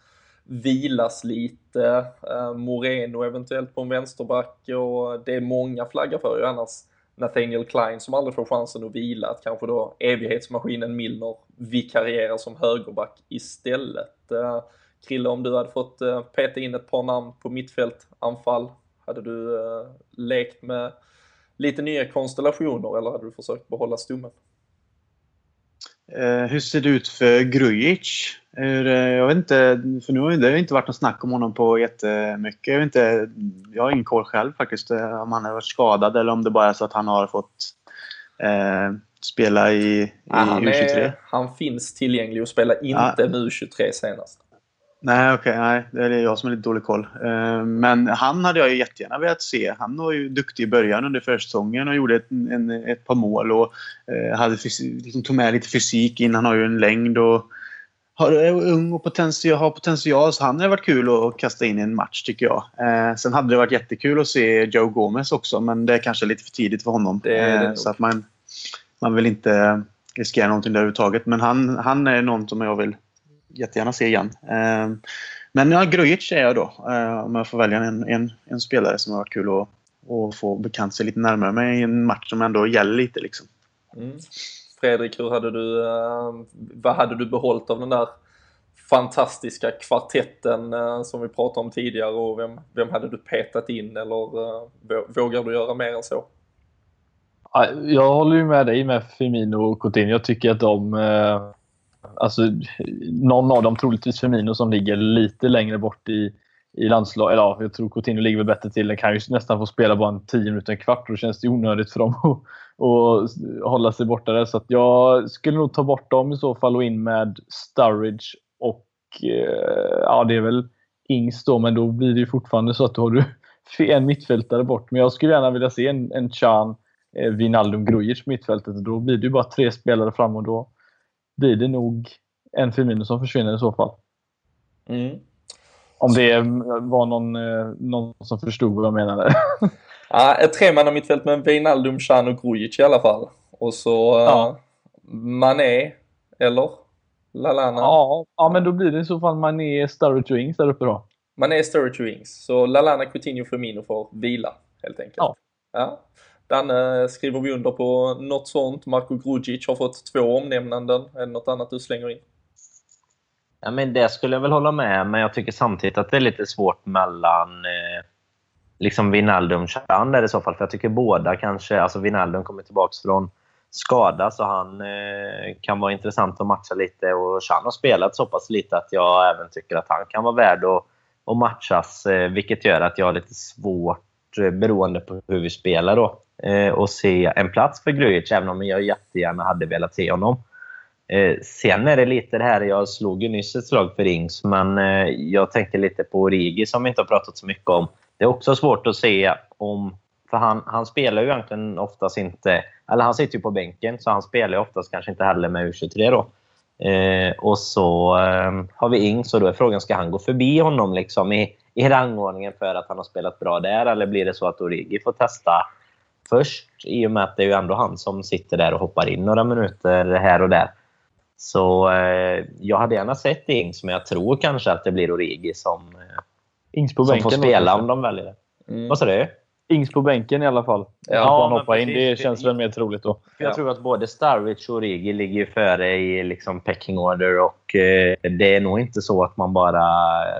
vilas lite. Ehm, Moreno eventuellt på en vänsterback och det är många flaggar för ju annars. Nathaniel Klein som aldrig får chansen att vila, att kanske då evighetsmaskinen Milner vikarierar som högerback istället. Uh, Krille, om du hade fått eh, peta in ett par namn på mittfält, anfall, hade du eh, lekt med lite nya konstellationer eller hade du försökt behålla stommen? Eh, hur ser det ut för Grujic? Hur, eh, jag vet inte, för nu har det inte varit något snack om honom på jättemycket. Jag, vet inte, jag har ingen koll själv faktiskt eh, om han har varit skadad eller om det bara är så att han har fått eh, spela i, i Ja, han, U23. är, han finns tillgänglig och spelar inte Ja. med U23 senast. Nej, okej. nej, det är jag som är lite dålig koll. Eh, Men han hade jag ju jättegärna velat se. Han var ju duktig i början under försäsongen och gjorde ett, en, ett par mål och eh, hade liksom tog med lite fysik in. Han har ju en längd och har, är ung och potential, har potential. Så han hade varit kul att kasta in i en match tycker jag. Eh, sen hade det varit jättekul att se Joe Gomez också men det är kanske lite för tidigt för honom. Det det Eh, så att man, man vill inte riskera någonting där överhuvudtaget. Men han, han är någon som jag vill jättegärna se igen. Eh, men ja, Grujic är jag då. Eh, om jag får välja en, en, en spelare som har varit kul att, att få bekant sig lite närmare med i en match som ändå gäller lite. Liksom. Mm. Fredrik, hur hade du, eh, vad hade du behållit av den där fantastiska kvartetten eh, som vi pratade om tidigare och vem, vem hade du petat in eller eh, vå- vågar du göra mer än så? Ja, Jag håller ju med dig med Firmino och Coutinho. Jag tycker att de, alltså, någon av dem, troligtvis Firmino, som ligger lite längre bort i, i landslag. Eller ja, jag tror Coutinho ligger väl bättre till. Den kan ju nästan få spela bara en 10 minuter, en kvart. Då känns det onödigt för dem att, att hålla sig borta där. Så jag skulle nog ta bort dem i så fall och in med Sturridge och eh, ja, det är väl Ings då, men då blir det ju fortfarande så att då har du en mittfältare bort. Men jag skulle gärna vilja se en, en Chan, eh, Wijnaldum, Grujic mittfältet. Då blir det ju bara tre spelare fram och då blir det nog en Firmino som försvinner i så fall. Mm. Om det var någon, eh, någon som förstod vad jag menade. ja, ett tremanna mittfält med Wijnaldum, Chan och Grujic i alla fall. Och så ja. uh, Mané, eller? Lalana? Ja, ja, men då blir det i så fall Mané, Sturridge och Ings där uppe då. Mané, Sturridge och Ings. Så Lalana, Coutinho, Firmino får vila helt enkelt. Ja. ja. Danne, skriver vi under på något sånt? Marko Grudzic har fått två omnämnanden. Är det något annat du slänger in? Ja, men det skulle jag väl hålla med men jag tycker samtidigt att det är lite svårt mellan eh, liksom Wijnaldum och Chan i så fall. För jag tycker båda kanske... Alltså Wijnaldum kommer tillbaka från skada så han eh, kan vara intressant att matcha lite. Och Chan har spelat så pass lite att jag även tycker att han kan vara värd att, att matchas. Eh, vilket gör att jag har lite svårt, Eh, beroende på hur vi spelar, då, eh, se en plats för Grujic. Även om jag jättegärna hade velat se honom. Eh, sen är det lite det här, jag slog ju nyss ett slag för Ings, men eh, jag tänkte lite på Origi som vi inte har pratat så mycket om. Det är också svårt att se om... För han, han spelar ju egentligen oftast inte... Eller han sitter ju på bänken, så han spelar ju oftast kanske inte heller med U23 då. Eh, och så eh, har vi Ings och då är frågan, ska han gå förbi honom liksom i, i rangordningen för att han har spelat bra där? Eller blir det så att Origi får testa först? I och med att det är ju ändå han som sitter där och hoppar in några minuter här och där. Så eh, jag hade gärna sett Ings, men jag tror kanske att det blir Origi som, eh, Ings på som får spela om de väljer det. Mm. Vad sa du? Ings på bänken i alla fall. Ja, han hoppa in. Det känns väl mer troligt då. Jag ja. tror att både Starwich och Origi ligger före i liksom pecking order och eh, det är nog inte så att man bara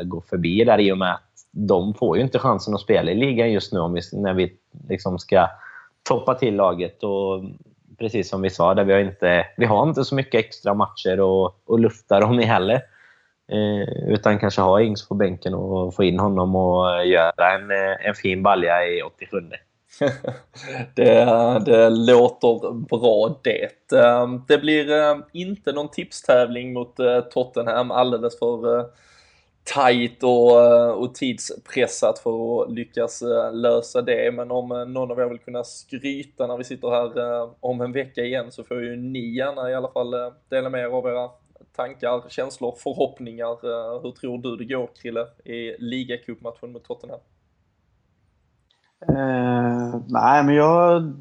går förbi där i och med att de får ju inte chansen att spela i ligan just nu om vi, när vi liksom ska toppa till laget. Och precis som vi sa, där vi har inte, vi har inte så mycket extra matcher att, att lufta dem i heller. Eh, utan kanske ha Ings på bänken och få in honom och eh, göra en, eh, en fin balja i 87. det, det låter bra det. Eh, det blir inte någon tipstävling mot Tottenham alldeles för tajt och, och tidspressat för att lyckas lösa det. Men om någon av er vill kunna skryta när vi sitter här om en vecka igen så får ju ni gärna i alla fall dela med er av era tankar, känslor, förhoppningar. Eh, hur tror du det går Krille i ligacupmatchen mot Tottenham? Eh, nej, men jag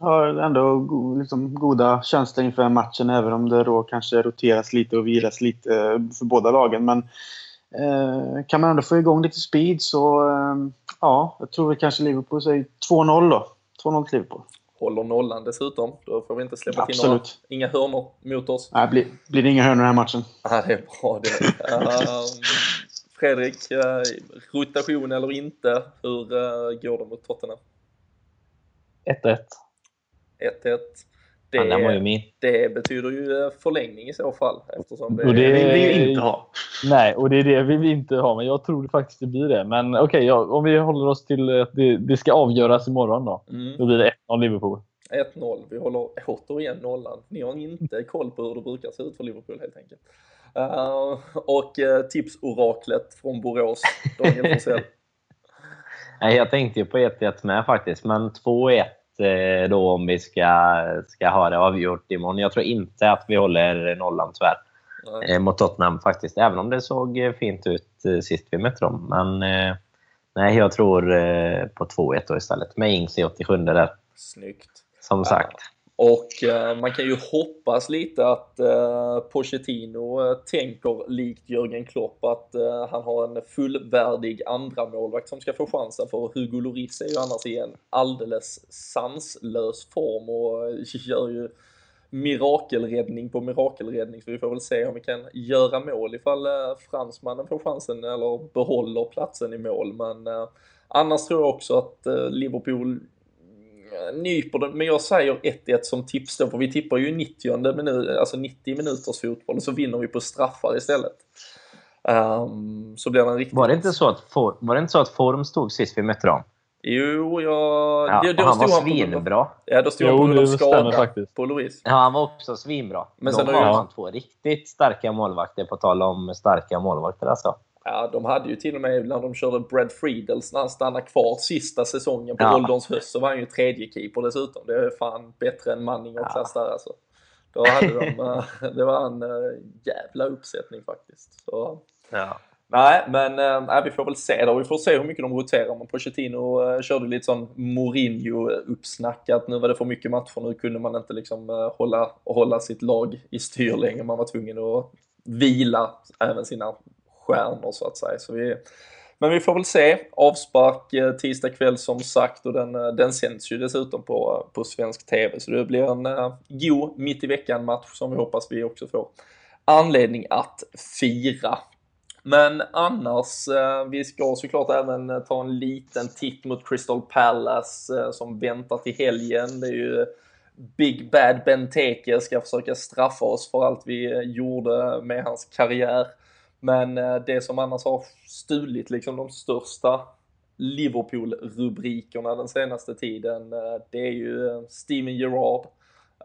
har ändå go liksom goda känslor inför matchen även om det då kanske roteras lite och vilas lite eh, för båda lagen. Men Eh, kan man ändå få igång lite speed så eh, ja, jag tror vi kanske Liverpool säger 2-0 då. 2-0 till Liverpool. Håller nollan dessutom. Då får vi inte släppa Absolut. till några, inga hörnor mot oss. Nej, blir, blir det inga hörnor i den här matchen. Ja, det är bra det. um, Fredrik, uh, rotation eller inte, hur uh, går det mot Tottenham? 1-1. 1-1. Det, ja, var ju min. det betyder ju eh, förlängning i så fall. Eftersom det, och det vill vi ju inte ha. Nej, och det är det vi vill inte ha. Men jag tror faktiskt det blir det. Men okej, okay, ja, om vi håller oss till att det, det ska avgöras imorgon då. Mm. Då blir det 1-0 Liverpool. 1-0. Vi håller återigen nollan. Ni har inte koll på hur det brukar se ut för Liverpool helt enkelt. Uh, och uh, tipsoraklet från Borås, Daniel Forsell. jag tänkte ju på 1-1 med faktiskt, men 2-1 Eh, då om vi ska, ska ha det avgjort imorgon. Jag tror inte att vi håller nollan tyvärr. Nej. Eh, mot Tottenham faktiskt. Även om det såg fint ut eh, sist vi mötte dem. Men nej, jag tror på 2-1 istället. Med Ings i 87 där. Snyggt. Som sagt. Och eh, man kan ju hoppas lite att eh, Pochettino eh, tänker likt Jörgen Klopp att han har en fullvärdig andra målvakt som ska få chansen. För Hugo Lloris är ju annars i en alldeles sanslös form och gör ju mirakelräddning på mirakelräddning. Så vi får väl se om vi kan göra mål ifall fransmannen får chansen eller behåller platsen i mål. Men annars tror jag också att Liverpool nyper den, men jag säger 1-1 som tips då, för vi tippar ju 90 minut, alltså 90 minuters fotboll och så vinner vi på straffar istället. Um, så blir det en riktigt... Var det inte så att, for, var det inte så att Form stod sist vi mötte dem? Jo, jag... Ja, det, då han var svinbra. Ja, då stod han på grund av skada faktiskt. på Louise. Ja, han var också svinbra. Men sen de har han två riktigt starka målvakter, på tal om starka målvakter alltså. Ja, de hade ju till och med när de körde Brad Friedels när han stannade kvar sista säsongen på ja. ålderns höst så var han ju tredje keeper dessutom. Det är fan bättre än Manning och ja. klass där alltså. Då hade de, eh, det var en uh, jävla uppsättning faktiskt. Så, ja. Nej, men äh, vi får väl se då. Vi får se hur mycket de roterar. Men Pochettino äh, körde lite sån Mourinho-uppsnack att nu var det för mycket matcher. Nu kunde man inte liksom äh, hålla, hålla sitt lag i styr längre. Man var tvungen att vila även sina stjärnor så att säga. Så vi, men vi får väl se. Avspark eh, tisdag kväll som sagt och den, eh, den sänds ju dessutom på, eh, på svensk TV. Så det blir en uh, god mitt i veckan match som vi hoppas vi också får anledning att fira. Men annars, vi ska såklart även ta en liten titt mot Crystal Palace som väntar till helgen. Det är ju Big Bad Benteke ska försöka straffa oss för allt vi gjorde med hans karriär. Men eh, det som annars har stulit liksom de största Liverpool-rubrikerna den senaste tiden, eh, det är ju eh, Steven Gerrard.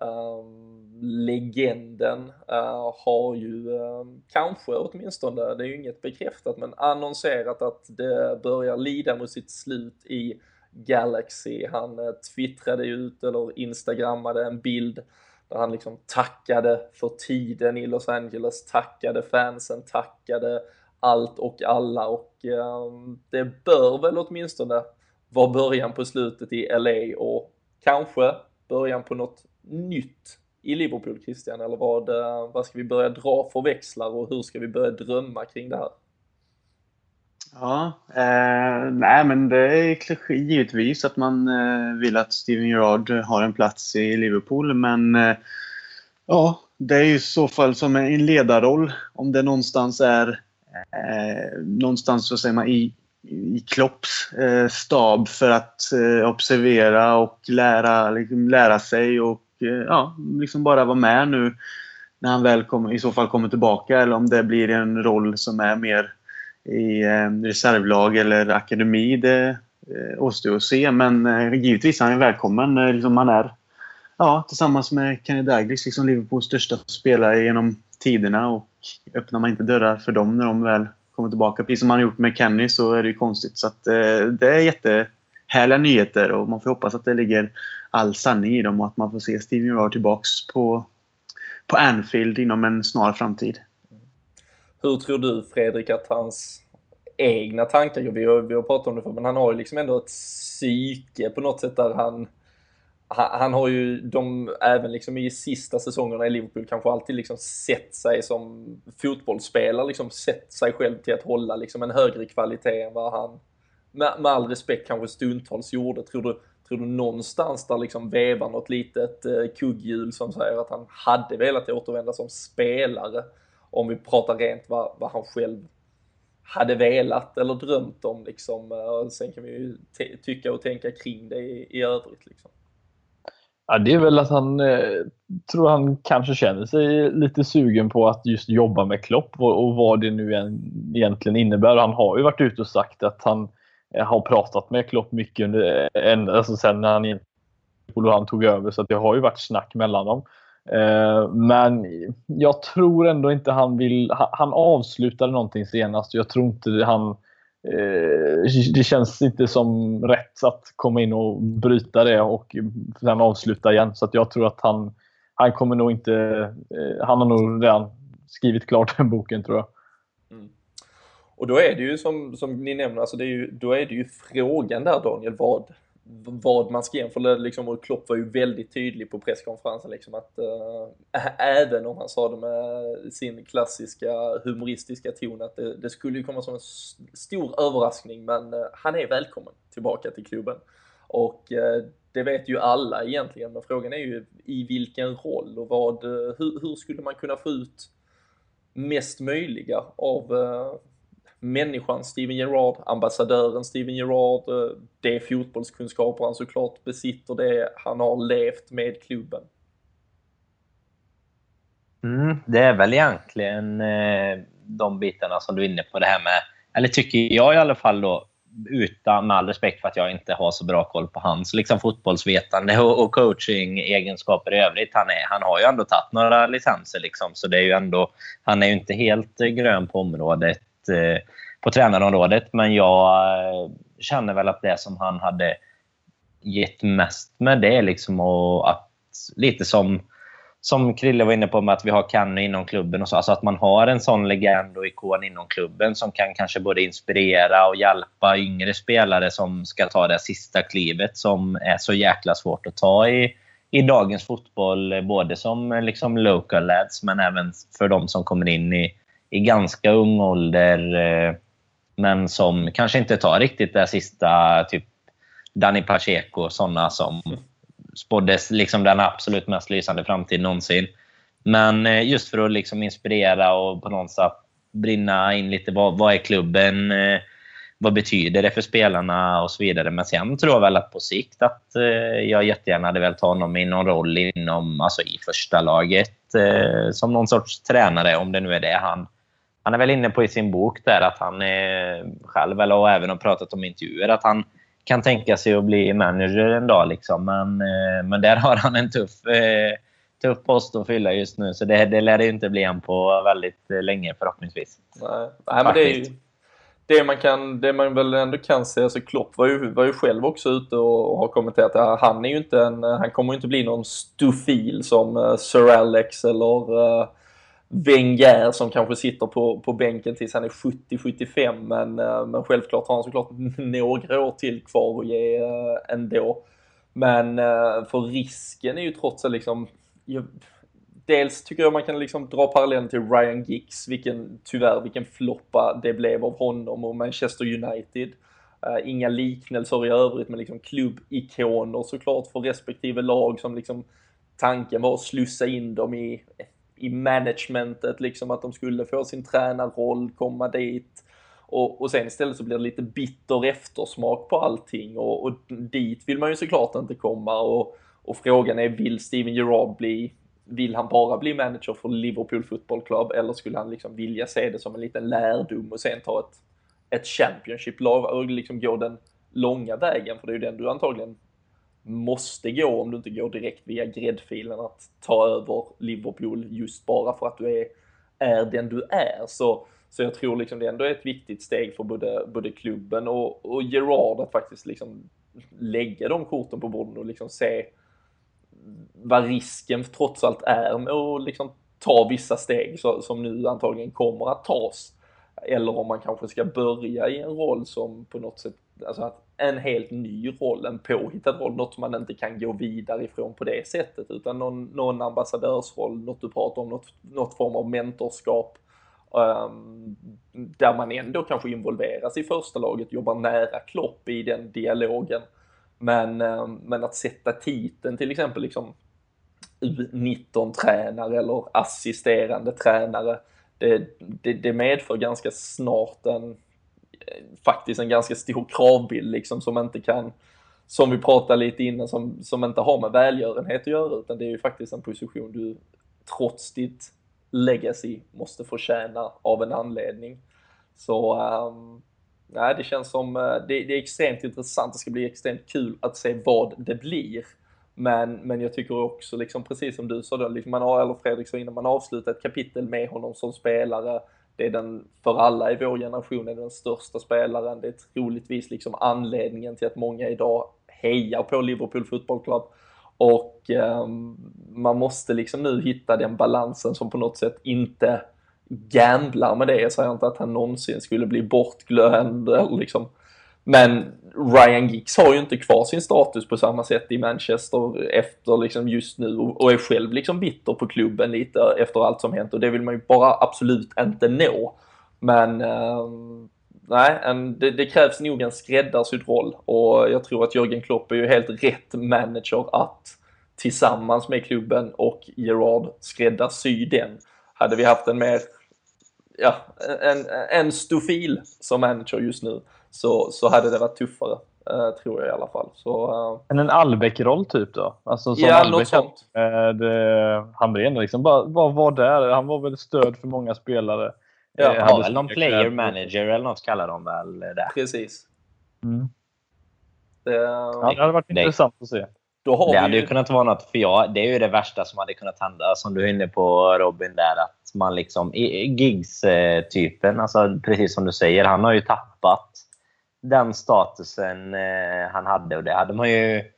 Um, legenden uh, har ju um, kanske åtminstone, det är ju inget bekräftat, men annonserat att det börjar lida mot sitt slut i Galaxy. Han uh, twittrade ut eller instagrammade en bild där han liksom tackade för tiden i Los Angeles, tackade fansen, tackade allt och alla och ehm, det bör väl åtminstone vara början på slutet i LA och kanske början på något nytt i Liverpool, Christian, eller vad, eh, vad ska vi börja dra för växlar och hur ska vi börja drömma kring det här? Ja, eh, nej men det är givetvis att man eh, vill att Steven Gerrard har en plats i Liverpool men eh, ja, det är ju i så fall som en ledarroll. Om det någonstans är eh, någonstans så säger man i, i Klopps eh, stab för att eh, observera och lära, liksom, lära sig och eh, ja, liksom bara vara med nu när han väl kommer, i så fall kommer tillbaka eller om det blir en roll som är mer i eh, reservlag eller akademi. Det eh, återstår att se. Men eh, givetvis han är välkommen. Liksom han är ja, tillsammans med Kenny Dalglish liksom Liverpools största spelare genom tiderna. Och öppnar man inte dörrar för dem när de väl kommer tillbaka, precis som han har gjort med Kenny, så är det ju konstigt. Så att, det är jättehärliga nyheter och man får hoppas att det ligger all sanning i dem och att man får se Steven Gerrard tillbaks på, på Anfield inom en snar framtid. Hur tror du Fredrik att hans egna tankar, vi har, vi har pratat om det för, men han har ju liksom ändå ett psyke på något sätt där han han, har ju de, även liksom i sista säsongerna i Liverpool kanske alltid liksom sett sig som fotbollsspelare, liksom sett sig själv till att hålla liksom en högre kvalitet än vad han med, med all respekt kanske stundtals gjorde. Tror du, tror du någonstans där liksom vevar något litet eh, kugghjul som säger att han hade velat återvända som spelare? Om vi pratar rent vad, vad han själv hade velat eller drömt om liksom. Och sen kan vi ju tycka och tänka kring det i, i övrigt liksom. Ja, det är väl att han eh, tror han kanske känner sig lite sugen på att just jobba med Klopp och, och vad det nu egentligen innebär. Han har ju varit ute och sagt att han eh, har pratat med Klopp mycket under, eh, en, alltså sen när han, han tog över så att det har ju varit snack mellan dem. Eh, men jag tror ändå inte han vill... Han avslutade någonting senast. Jag tror inte han... Eh, det känns inte som rätt att komma in och bryta det och sen avsluta igen. Så jag tror att han, han kommer nog inte... Eh, han har nog redan skrivit klart den boken tror jag. Mm. Och då är det ju som, som ni nämner, alltså det är ju, då är det ju frågan där Daniel, vad, vad man ska jämföra. Liksom, och Klopp var ju väldigt tydlig på presskonferensen liksom att äh, även om han sa det med sin klassiska humoristiska ton att det, det skulle ju komma som en stor överraskning men äh, han är välkommen tillbaka till klubben. Och äh, det vet ju alla egentligen men frågan är ju i vilken roll och vad, hur, hur skulle man kunna få ut mest möjliga av människan Steven Gerrard, ambassadören Steven Gerrard, De det fotbollskunskaper han såklart besitter, det han har levt med klubben. Mm, det är väl egentligen eh, de bitarna som du är inne på. det här med, Eller tycker jag i alla fall då, utan med all respekt för att jag inte har så bra koll på hans liksom, fotbollsvetande och, och coaching-egenskaper i övrigt. Han, är, han har ju ändå tagit några licenser. Liksom, så det är ju ändå, han är ju inte helt eh, grön på området, Eh, på tränarområdet. Men jag eh, känner väl att det som han hade gett mest med det liksom och att lite som som Krille var inne på med att vi har Kenny inom klubben och så. Alltså att man har en sån legend och ikon inom klubben som kan kanske både inspirera och hjälpa yngre spelare som ska ta det sista klivet som är så jäkla svårt att ta i, i dagens fotboll. Både som liksom local lads men även för de som kommer in i, i ganska ung ålder eh, men som kanske inte tar riktigt det sista. Typ Danny Pacheco och sådana som spåddes liksom den absolut mest lysande framtid någonsin. Men eh, just för att liksom inspirera och på något sätt brinna in lite. Vad, vad är klubben? Eh, vad betyder det för spelarna och så vidare. Men sen tror jag väl att på sikt att jag jättegärna hade velat ha honom i någon roll inom, alltså i första laget som någon sorts tränare, om det nu är det han... Han är väl inne på i sin bok där att han är själv, eller och även har pratat om intervjuer, att han kan tänka sig att bli manager en dag. Liksom. Men, eh, men där har han en tuff, eh, tuff post att fylla just nu. Så det, det lär det inte bli en på väldigt eh, länge förhoppningsvis. Nej, Nej men det är ju det man, kan, det man väl ändå kan säga, alltså Klopp var ju, var ju själv också ute och, har kommenterat att han är ju inte en, han kommer inte bli någon stofil som Sir Alex eller Wenger som kanske sitter på, på bänken tills han är 70-75 men, eh, men självklart har han såklart några år till kvar att ge eh, ändå. Men eh, för risken är ju trots allt liksom Dels tycker jag man kan liksom dra parallellen till Ryan Giggs, vilken, tyvärr vilken floppa det blev av honom och Manchester United. Inga liknelser i övrigt men liksom klubbikoner såklart för respektive lag som liksom tanken var att slussa in dem i i managementet, liksom att de skulle få sin tränarroll, komma dit. Och, och sen istället så blir det lite bitter eftersmak på allting och, och dit vill man ju såklart inte komma och, och frågan är, vill Steven Gerrard bli vill han bara bli manager för Liverpool Football Club eller skulle han liksom vilja se det som en liten lärdom och sen ta ett, ett Championship-lag och liksom gå den långa vägen? För det är ju den du antagligen måste gå om du inte går direkt via gräddfilen att ta över Liverpool just bara för att du är, är den du är. Så, så jag tror liksom det ändå är ett viktigt steg för både, både klubben och, och Gerard att faktiskt liksom lägga de korten på bordet och liksom se vad risken trots allt är med att liksom ta vissa steg så, som nu antagligen kommer att tas. Eller om man kanske ska börja i en roll som på något sätt, alltså att en helt ny roll, en påhittad roll, något som man inte kan gå vidare ifrån på det sättet, utan någon, någon ambassadörsroll, något du pratar om, något, något form av mentorskap, um, där man ändå kanske involveras i första laget, jobbar nära Klopp i den dialogen. Men, um, men att sätta titeln till exempel liksom U19-tränare eller assisterande tränare, det, det, det medför ganska snart en faktiskt en ganska stor kravbild liksom som inte kan, som vi pratade lite innan, som, som inte har med välgörenhet att göra utan det är ju faktiskt en position du trots ditt legacy måste förtjäna av en anledning. Så um, nej, det känns som, eh, det, det, är extremt intressant, det ska bli extremt kul att se vad det blir. Men, men jag tycker också, liksom, precis som du sa, då, liksom man har, eller Fredrik sa innan, man avslutar ett kapitel med honom som spelare det är den, för alla i vår generation, är den största spelaren. Det är troligtvis liksom anledningen till att många idag hejar på Liverpool Football Club. Och eh, man måste liksom nu hitta den balansen som på något sätt inte gamblar med det. Jag säger inte att han någonsin skulle bli bortglömd eller liksom men Ryan Giggs har ju inte kvar sin status på samma sätt i Manchester efter liksom just nu och är själv liksom bitter på klubben lite efter allt som hänt och det vill man ju bara absolut inte nå. Men eh, nej, en, det, det, krävs nog en skräddarsydd roll och jag tror att Jörgen Klopp är ju helt rätt manager att tillsammans med klubben och Gerard skräddarsy den. Hade vi haft en mer ja, en, en stofil som manager just nu så, så hade det varit tuffare. Uh, tror jag i alla fall. Så, uh... Men en Albeck-roll typ då? Alltså som ja, Albeck något sånt. Med uh, Hamrén liksom. Bara, bara var där. Han var väl stöd för många spelare. Ja, eh, väl någon player manager eller något kallar de väl det. Precis. Mm. Det, ja, det hade varit det, intressant att se. det vi... hade ju kunnat vara något, för jag, det är ju det värsta som hade kunnat hända, som du är inne på Robin, där att man liksom, Gigs-typen, alltså precis som du säger, han har ju tappat den statusen eh, han hade och det hade man ju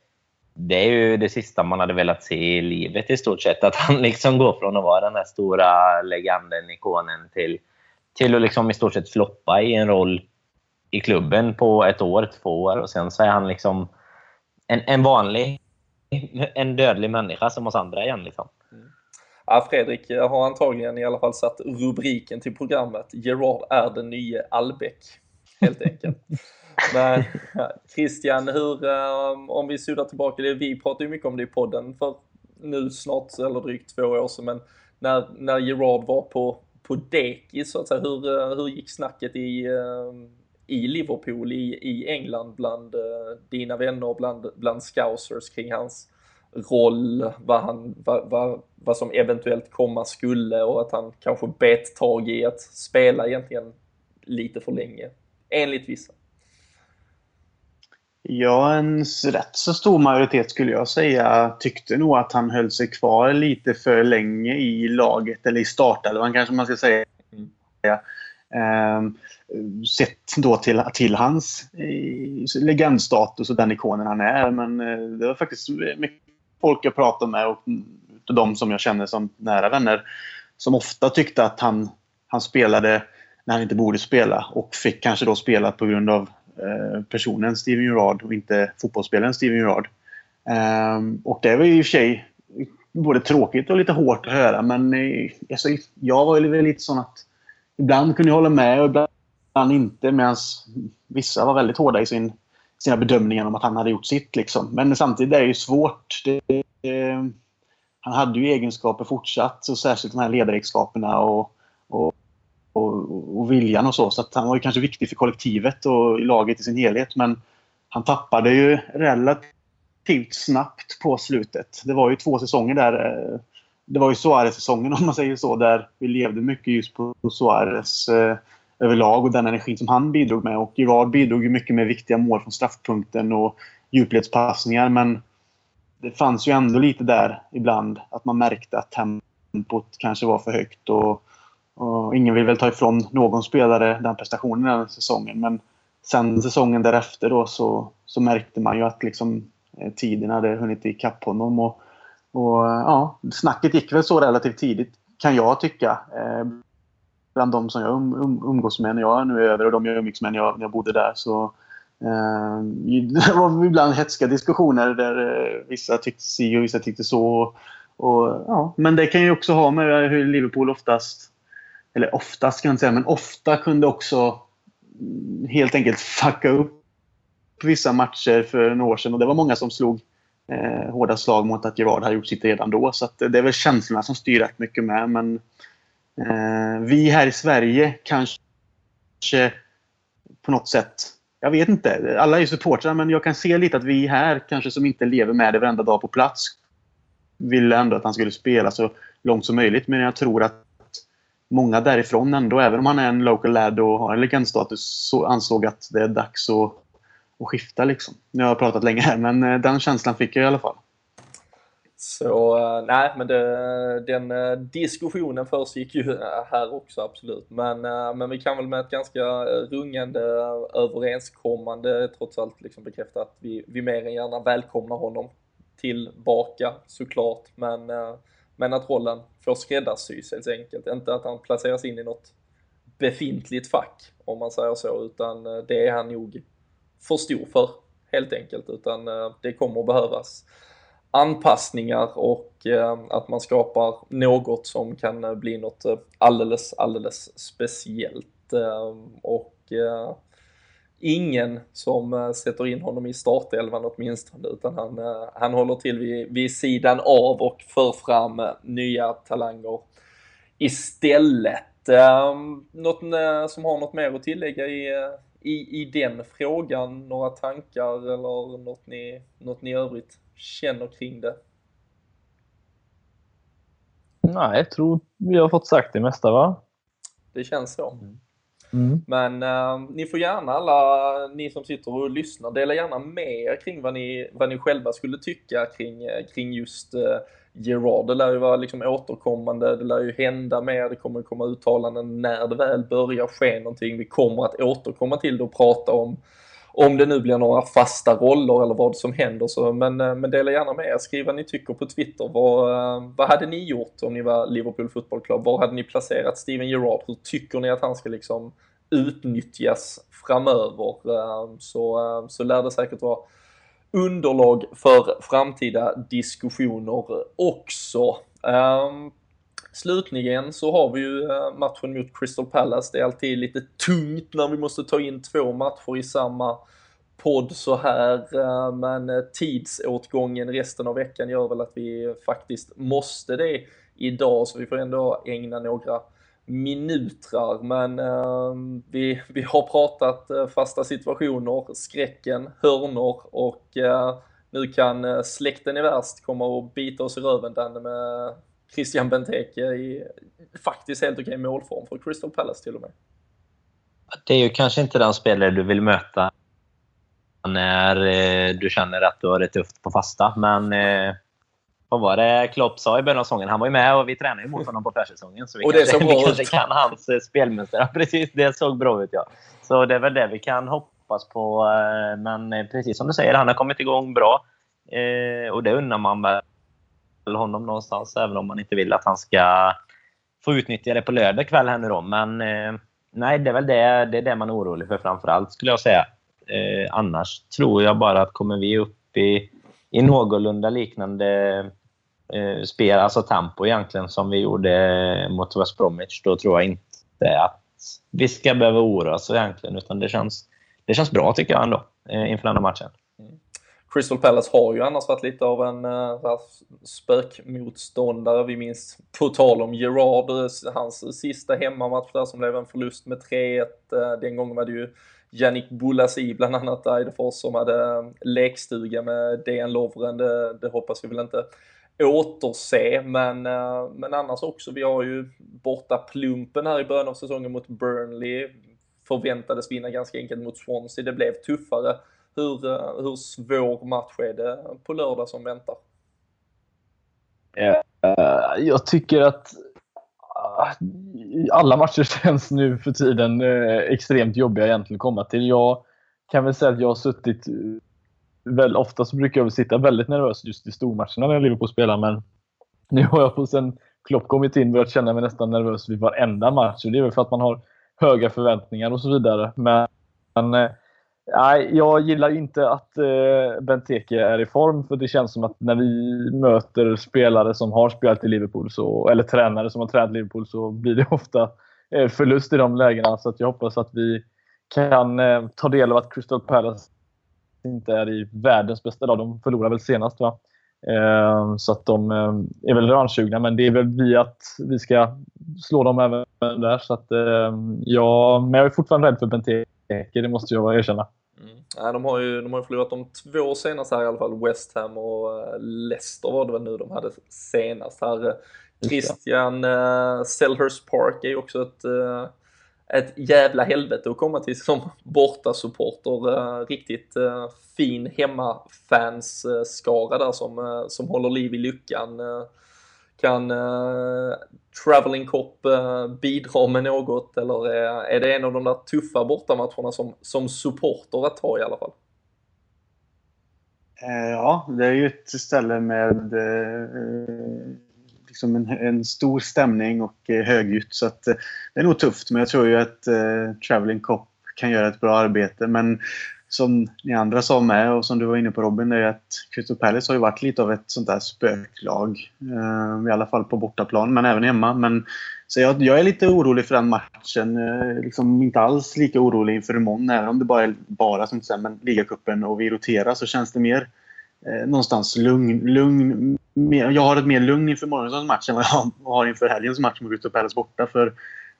det är ju det sista man hade velat se i livet i stort sett. Att han liksom går från att vara den här stora legenden, ikonen, till, till att liksom i stort sett floppa i en roll i klubben på ett år, två år. Och sen så är han liksom en, en vanlig, en dödlig människa som oss andra igen. Liksom. Ja, Fredrik har antagligen i alla fall satt rubriken till programmet Gerard är den nya Albeck helt enkelt. Men Christian, hur, ehm, om vi suddar tillbaka det, vi pratade ju mycket om det i podden för nu snart, eller drygt två år sedan, men när, när Gerard var på, på dekis så att säga, hur, eh, hur gick snacket i, ehm, i Liverpool, i, i England, bland eh, dina vänner, bland, bland scousers kring hans roll, vad, han, vad, vad, vad som eventuellt komma skulle och att han kanske bet tag i att spela egentligen lite för länge enligt vissa. Ja, en rätt så stor majoritet skulle jag säga tyckte nog att han höll sig kvar lite för länge i laget, eller i startelvan kanske man ska säga. Mm. Ehm, sett då till, till hans eh, legendstatus och den ikonen han är. Men eh, det var faktiskt mycket folk jag pratade med och de som jag känner som nära vänner som ofta tyckte att han, han spelade när han inte borde spela och fick kanske då spela på grund av eh, personen Steven Gerrard och inte fotbollsspelaren Steven Gerrard. Ehm, och det var ju i och för sig både tråkigt och lite hårt att höra men eh, alltså, jag var ju lite sån att ibland kunde jag hålla med och ibland inte medan vissa var väldigt hårda i sin, sina bedömningar om att han hade gjort sitt. Liksom. Men samtidigt är det ju svårt. Det, han hade ju egenskaper fortsatt, och särskilt de här ledaregenskaperna och, och, och, viljan och så. Så att han var ju kanske viktig för kollektivet och i laget i sin helhet. Men han tappade ju relativt snabbt på slutet. Det var ju två säsonger där. Eh, det var ju Suarez-säsongen om man säger så. Där vi levde mycket just på Suarez eh, överlag och den energin som han bidrog med. Och Gerard bidrog ju mycket med viktiga mål från straffpunkten och djupledspassningar. Men det fanns ju ändå lite där ibland att man märkte att tempot kanske var för högt. Och och ingen vill väl ta ifrån någon spelare den prestationen den säsongen. Men sen säsongen därefter då så, så märkte man ju att liksom, eh, tiden hade hunnit ikapp honom. Och, och, eh, ja, snacket gick väl så relativt tidigt, kan jag tycka. Eh, bland de som jag um, um, umgås med när jag nu är över och de jag umgicks med när jag, när jag bodde där. Så, eh, det var ibland hetska diskussioner där eh, vissa tyckte si och vissa tyckte så. Och, och, ja, men det kan ju också ha med hur Liverpool oftast eller oftast ska jag inte säga, men ofta kunde också helt enkelt fucka upp vissa matcher för några år sedan. Och det var många som slog eh, hårda slag mot att Gerard hade gjort sitt redan då. Så det är väl känslorna som styr rätt mycket med. Men eh, vi här i Sverige kanske på något sätt jag vet inte. Alla är ju supportrar, men jag kan se lite att vi här, kanske som inte lever med det varenda dag på plats, ville ändå att han skulle spela så långt som möjligt. Men jag tror att många därifrån ändå, även om han är en local lad och har en legendstatus, så ansåg att det är dags att, att skifta. Liksom. Nu har jag pratat länge här, men eh, den känslan fick jag i alla fall. Så eh, nej, men det, den eh, diskussionen försiggick ju här också absolut. Men, men vi kan väl med ett ganska rungande överenskommande trots allt liksom bekräfta att vi, vi mer än gärna välkomnar honom tillbaka såklart. Men men att rollen får skräddarsys helt enkelt. Inte att han placeras in i något befintligt fack om man säger så, utan eh, det är han nog för stor för helt enkelt. Utan eh, det kommer att behövas anpassningar och eh, att man skapar något som kan bli något alldeles, alldeles speciellt. Ehm, och ingen som eh, sätter in honom i startelvan åtminstone, utan han, eh, han håller till vid, vid sidan av och för fram eh, nya talanger istället. Um, något som har något mer att tillägga i, i, i den frågan? Några tankar eller något ni, något ni övrigt känner kring det? Nej, jag tror vi har fått sagt det mesta va? Det känns så. Mm. Mm. Men eh, ni får gärna alla ni som sitter och lyssnar dela gärna med er kring vad ni, vad ni själva skulle tycka kring, eh, kring just eh, Gerard. Det lär ju vara liksom återkommande, det lär ju hända mer, det kommer komma uttalanden när det väl börjar ske någonting. Vi kommer att återkomma till det och prata om om det nu blir några fasta roller eller vad som händer så, men, eh, men dela gärna med er, skriv vad ni tycker på Twitter. Vad, eh, vad hade ni gjort om ni var Liverpool Football Club? Var hade ni placerat Steven Gerrard? Hur tycker ni att han ska liksom utnyttjas framöver? Eh, så, så lär det säkert vara underlag för framtida diskussioner också. Um, slutligen så har vi ju eh, matchen mot Crystal Palace. Det är alltid lite tungt när vi måste ta in två matcher i samma podd så här, eh, men eh, tidsåtgången resten av veckan gör väl att vi faktiskt måste det idag, så vi får ändå ägna några minutrar, men vi, vi har pratat fasta situationer, skräcken, hörnor och nu kan släkten i värst komma och bita oss i röven den med Christian Benteke i faktiskt helt okej målform för Crystal Palace till och med. Det är ju kanske inte den spelare du vill möta när eh, du känner att du har det tufft på fasta. Men eh, vad var det Klopp sa i början av säsongen? Han var ju med och vi tränade mot honom på försäsongen. Så vi och kanske, det vi kanske kan hans eh, spelmönster. precis, det såg bra ut ja. Så det är väl det vi kan hoppas på. Men precis som du säger, han har kommit igång bra. Och det undrar man väl honom någonstans, även om man inte vill att han ska få utnyttja det på lördag kväll här nu då. Men eh, nej, det är väl det, det, är det man är orolig för framförallt skulle jag säga. Eh, annars tror jag bara att kommer vi upp i, i någorlunda liknande eh, spel, alltså tempo egentligen, som vi gjorde mot West Bromwich, då tror jag inte att vi ska behöva oroa oss egentligen. Utan det känns, det känns bra tycker jag ändå eh, inför den här matchen. Crystal Palace har ju annars varit lite av en äh, spökmotståndare. Vi minns, på tal om Gerard, eh, hans sista hemmamatch där som blev en förlust med 3-1. Eh, den gången var det ju Yannick Boulasi bland annat Eidefors som hade lekstuga med DN Lovren. Det, det hoppas vi väl inte återse, men, men annars också. Vi har ju borta plumpen här i början av säsongen mot Burnley. Förväntades vinna ganska enkelt mot Swansea. Det blev tuffare. Hur, eh, hur svår match är det på lördag som väntar? Eh, jag tycker att eh, alla matcher känns nu för tiden extremt jobbiga egentligen att komma till. Jag kan väl säga att jag har suttit väl ofta så brukar jag väl sitta väldigt nervös just i stormatcherna när Liverpool spelar men nu har jag på sen Klopp kommit in börjat känna mig nästan nervös vid varenda match. Och det är väl för att man har höga förväntningar och så vidare. Men, men eh, Nej, jag gillar inte att eh, Benteke är i form för det känns som att när vi möter spelare som har spelat i Liverpool, så, eller tränare som har tränat Liverpool, så blir det ofta eh, förlust i de lägena. Så att jag hoppas att vi kan eh, ta del av att Crystal Palace inte är i världens bästa dag. De förlorade väl senast va? Eh, så att de eh, är väl revanschsugna, men det är väl vi att vi ska slå dem även där. Så att, eh, ja, men jag är fortfarande rädd för Benteke, det måste jag erkänna. Mm. Ja, de, har ju, de har ju förlorat de två senaste här i alla fall, West Ham och uh, Leicester var det väl nu de hade senast här. Christian uh, Selhurst Park är ju också ett, uh, ett jävla helvete att komma till som bortasupporter. Uh, riktigt uh, fin hemmafans-skara där som, som håller liv i lyckan. Kan uh, Traveling Cop uh, bidra med något eller är, är det en av de där tuffa bortamatcherna som, som supporter att ta i alla fall? Eh, ja, det är ju ett ställe med liksom en, en, stor stämning och högljutt så att det är nog tufft men jag tror ju att Traveling Cop kan göra ett bra arbete men som ni andra sa med och som du var inne på Robin, är att Crystal Palace har ju varit lite av ett sånt där spöklag. Eh, I alla fall på bortaplan, men även hemma. Men, så jag, jag är lite orolig för den matchen. Eh, liksom inte alls lika orolig inför imorgon, även om det bara är bara som säger, men ligacupen och vi roterar så känns det mer eh, någonstans lugn. lugn mer, jag har ett mer lugn inför morgonens match än vad jag har inför helgens match mot Crystal Palace borta. För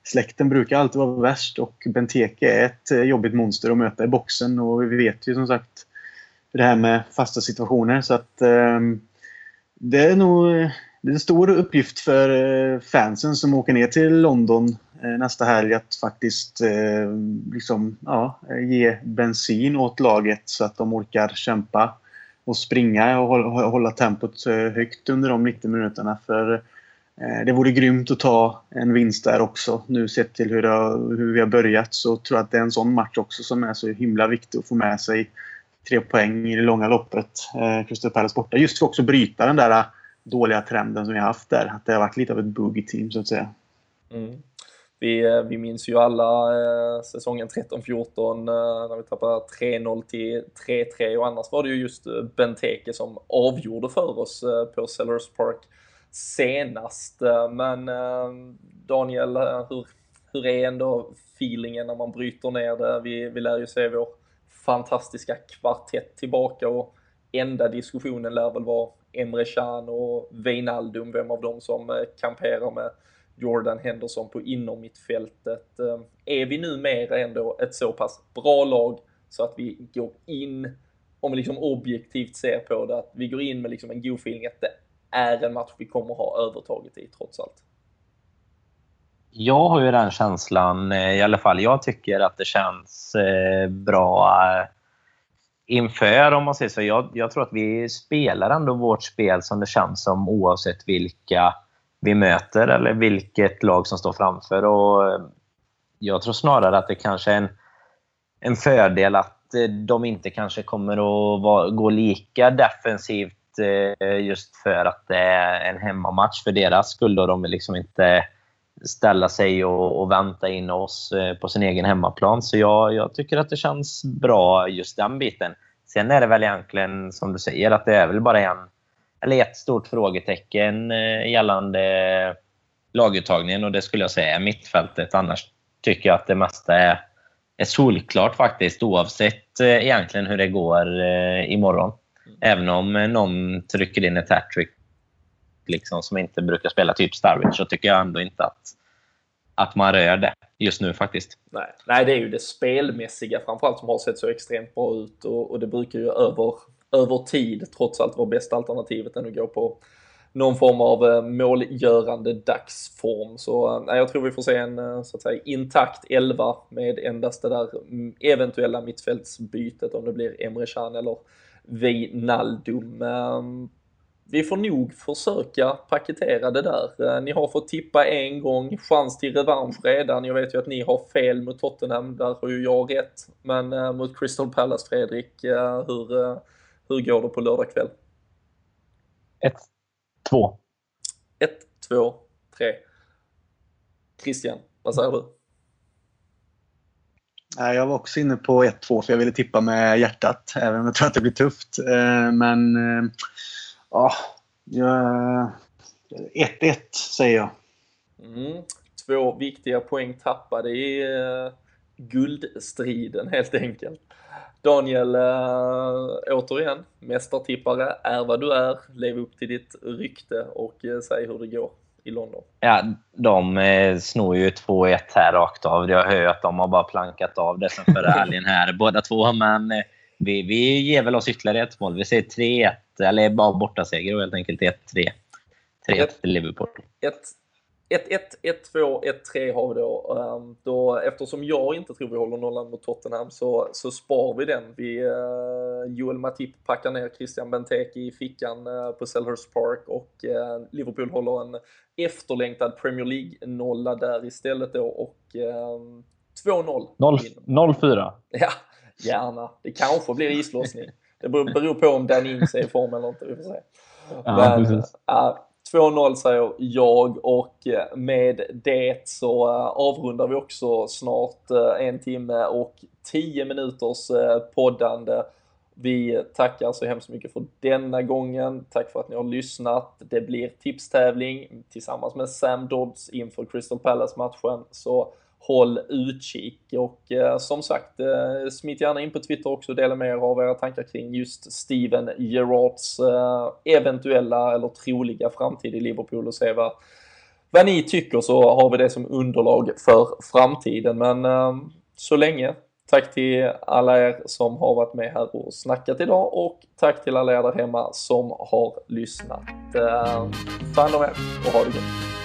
släkten brukar alltid vara värst och Benteke är ett eh, jobbigt monster att möta i boxen och vi vet ju som sagt det här med fasta situationer så att eh, det är nog eh, det är en stor uppgift för eh, fansen som åker ner till London nästa helg att faktiskt eh, liksom, ja, ge bensin åt laget så att de orkar kämpa och springa och hålla tempot högt under de 90 minuterna. För Eh, det vore grymt att ta en vinst där också. Nu sett till hur, har, hur vi har börjat så tror jag att det är en sån match också som är så himla viktig att få med sig tre poäng i det långa loppet. Eh, Crystal Palace borta. Just för att också bryta den där eh, dåliga trenden som vi har haft där. Att det har varit lite av ett boogie-team så att säga. Mm. Vi, vi minns ju alla eh, säsongen 13-14 eh, när vi tappade 3-0 till 3-3 och annars var det ju just Benteke som avgjorde för oss eh, på Sellers Park senast. Eh, men eh, Daniel, eh, hur, hur är ändå feelingen när man bryter ner det? Vi, vi lär ju se vår fantastiska kvartett tillbaka och enda diskussionen lär väl vara Emre Can och Wijnaldum, vem av dem som kamperar med Jordan Henderson på innermittfältet. mittfältet. är vi numera ändå ett så pass bra lag så att vi går in, om vi liksom objektivt ser på det, att vi går in med liksom en god feeling att det är en match vi kommer ha övertaget i trots allt? Jag har ju den känslan, eh, i alla fall jag tycker att det känns eh, bra eh, inför, om man säger så. Jag, jag, tror att vi spelar ändå vårt spel som det känns som oavsett vilka vi möter eller vilket lag som står framför. Och jag tror snarare att det kanske är en, en fördel att de inte kanske kommer att vara, gå lika defensivt Eh, just för att det är en hemmamatch för deras skull. Och de vill liksom inte ställa sig och, och vänta in oss eh, på sin egen hemmaplan. Så jag, jag tycker att det känns bra just den biten. Sen är det väl egentligen som du säger att det är väl bara en eller ett stort frågetecken eh, gällande laguttagningen och det skulle jag säga är mittfältet. Annars tycker jag att det mesta är, är solklart faktiskt oavsett egentligen hur det går imorgon. Även om eh, någon trycker in ett hattrick liksom, som inte brukar spela typ Starwich så tycker jag ändå inte att, att man rör det just nu faktiskt. Nej, Nej det är ju det spelmässiga framförallt som har sett så extremt bra ut och, och det brukar ju över, över tid trots allt vara bästa alternativet än att gå på någon form av eh, målgörande dagsform. Så eh, nej, jag tror vi får se en så att säga intakt 11 med endast det där mm, eventuella mittfältsbytet om det blir Emre Can eller Wijnaldum. Ehm, vi får nog försöka paketera det där. Eh, ni har fått tippa en gång, chans till revansch redan. Jag vet ju att ni har fel mot Tottenham, där har ju jag rätt. Men uh, mot Crystal Palace, Fredrik, uh, hur, hur går det på lördag kväll? 1, 2. 1, 2, 3. Christian, vad säger du? Jag var också inne på 1-2 för jag ville tippa med hjärtat, även om jag tror att det blir tufft. Eh, men eh, Ja, 1-1 säger jag. Mm. Två viktiga poäng tappade i eh, guldstriden helt enkelt. Daniel, återigen, mästartippare, är vad du är, lev upp till ditt rykte och säg hur det går i London. Ja, de eh, snor ju 2-1 här rakt av. Jag hör ju att de har bara plankat av det sen förra helgen här båda två, men eh, vi, vi ger väl oss ytterligare ett mål. Vi säger 3-1, eller bara bortaseger helt enkelt 1-3. 3-1 till Liverpool. 1-1, 1-2, 1-3 har vi då. Um, då. Eftersom jag inte tror vi håller nollan mot Tottenham så, så spar vi den. Vi, uh, Joel Matip packar ner Christian Benteke i fickan uh, på Selhurst Park och uh, Liverpool håller en efterlängtad Premier League-nolla där istället då och 2-0. 0-4. Ja, Gärna. Det kanske blir islossning. Det beror på om Dan Ings är i form eller inte. Vi får se. Ja, Men, äh, 2-0 säger jag och eh, med det så eh, avrundar vi också snart eh, en timme och 10 minuters poddande. Vi tackar så hemskt mycket för denna gången. Tack för att ni har lyssnat. Det blir tipstävling tillsammans med Sam Dodds inför Crystal Palace-matchen. Så håll utkik och eh, som sagt, eh, smit gärna in på Twitter också och dela med er av era tankar kring just Steven Gerrards eh, eventuella eller troliga framtid i Liverpool och se vad vad ni tycker så har vi det som underlag för framtiden. Men eh, så länge, tack till alla er som har varit med här och snackat idag och tack till alla er där hemma som har lyssnat. Eh, ta hand om er och ha det gott!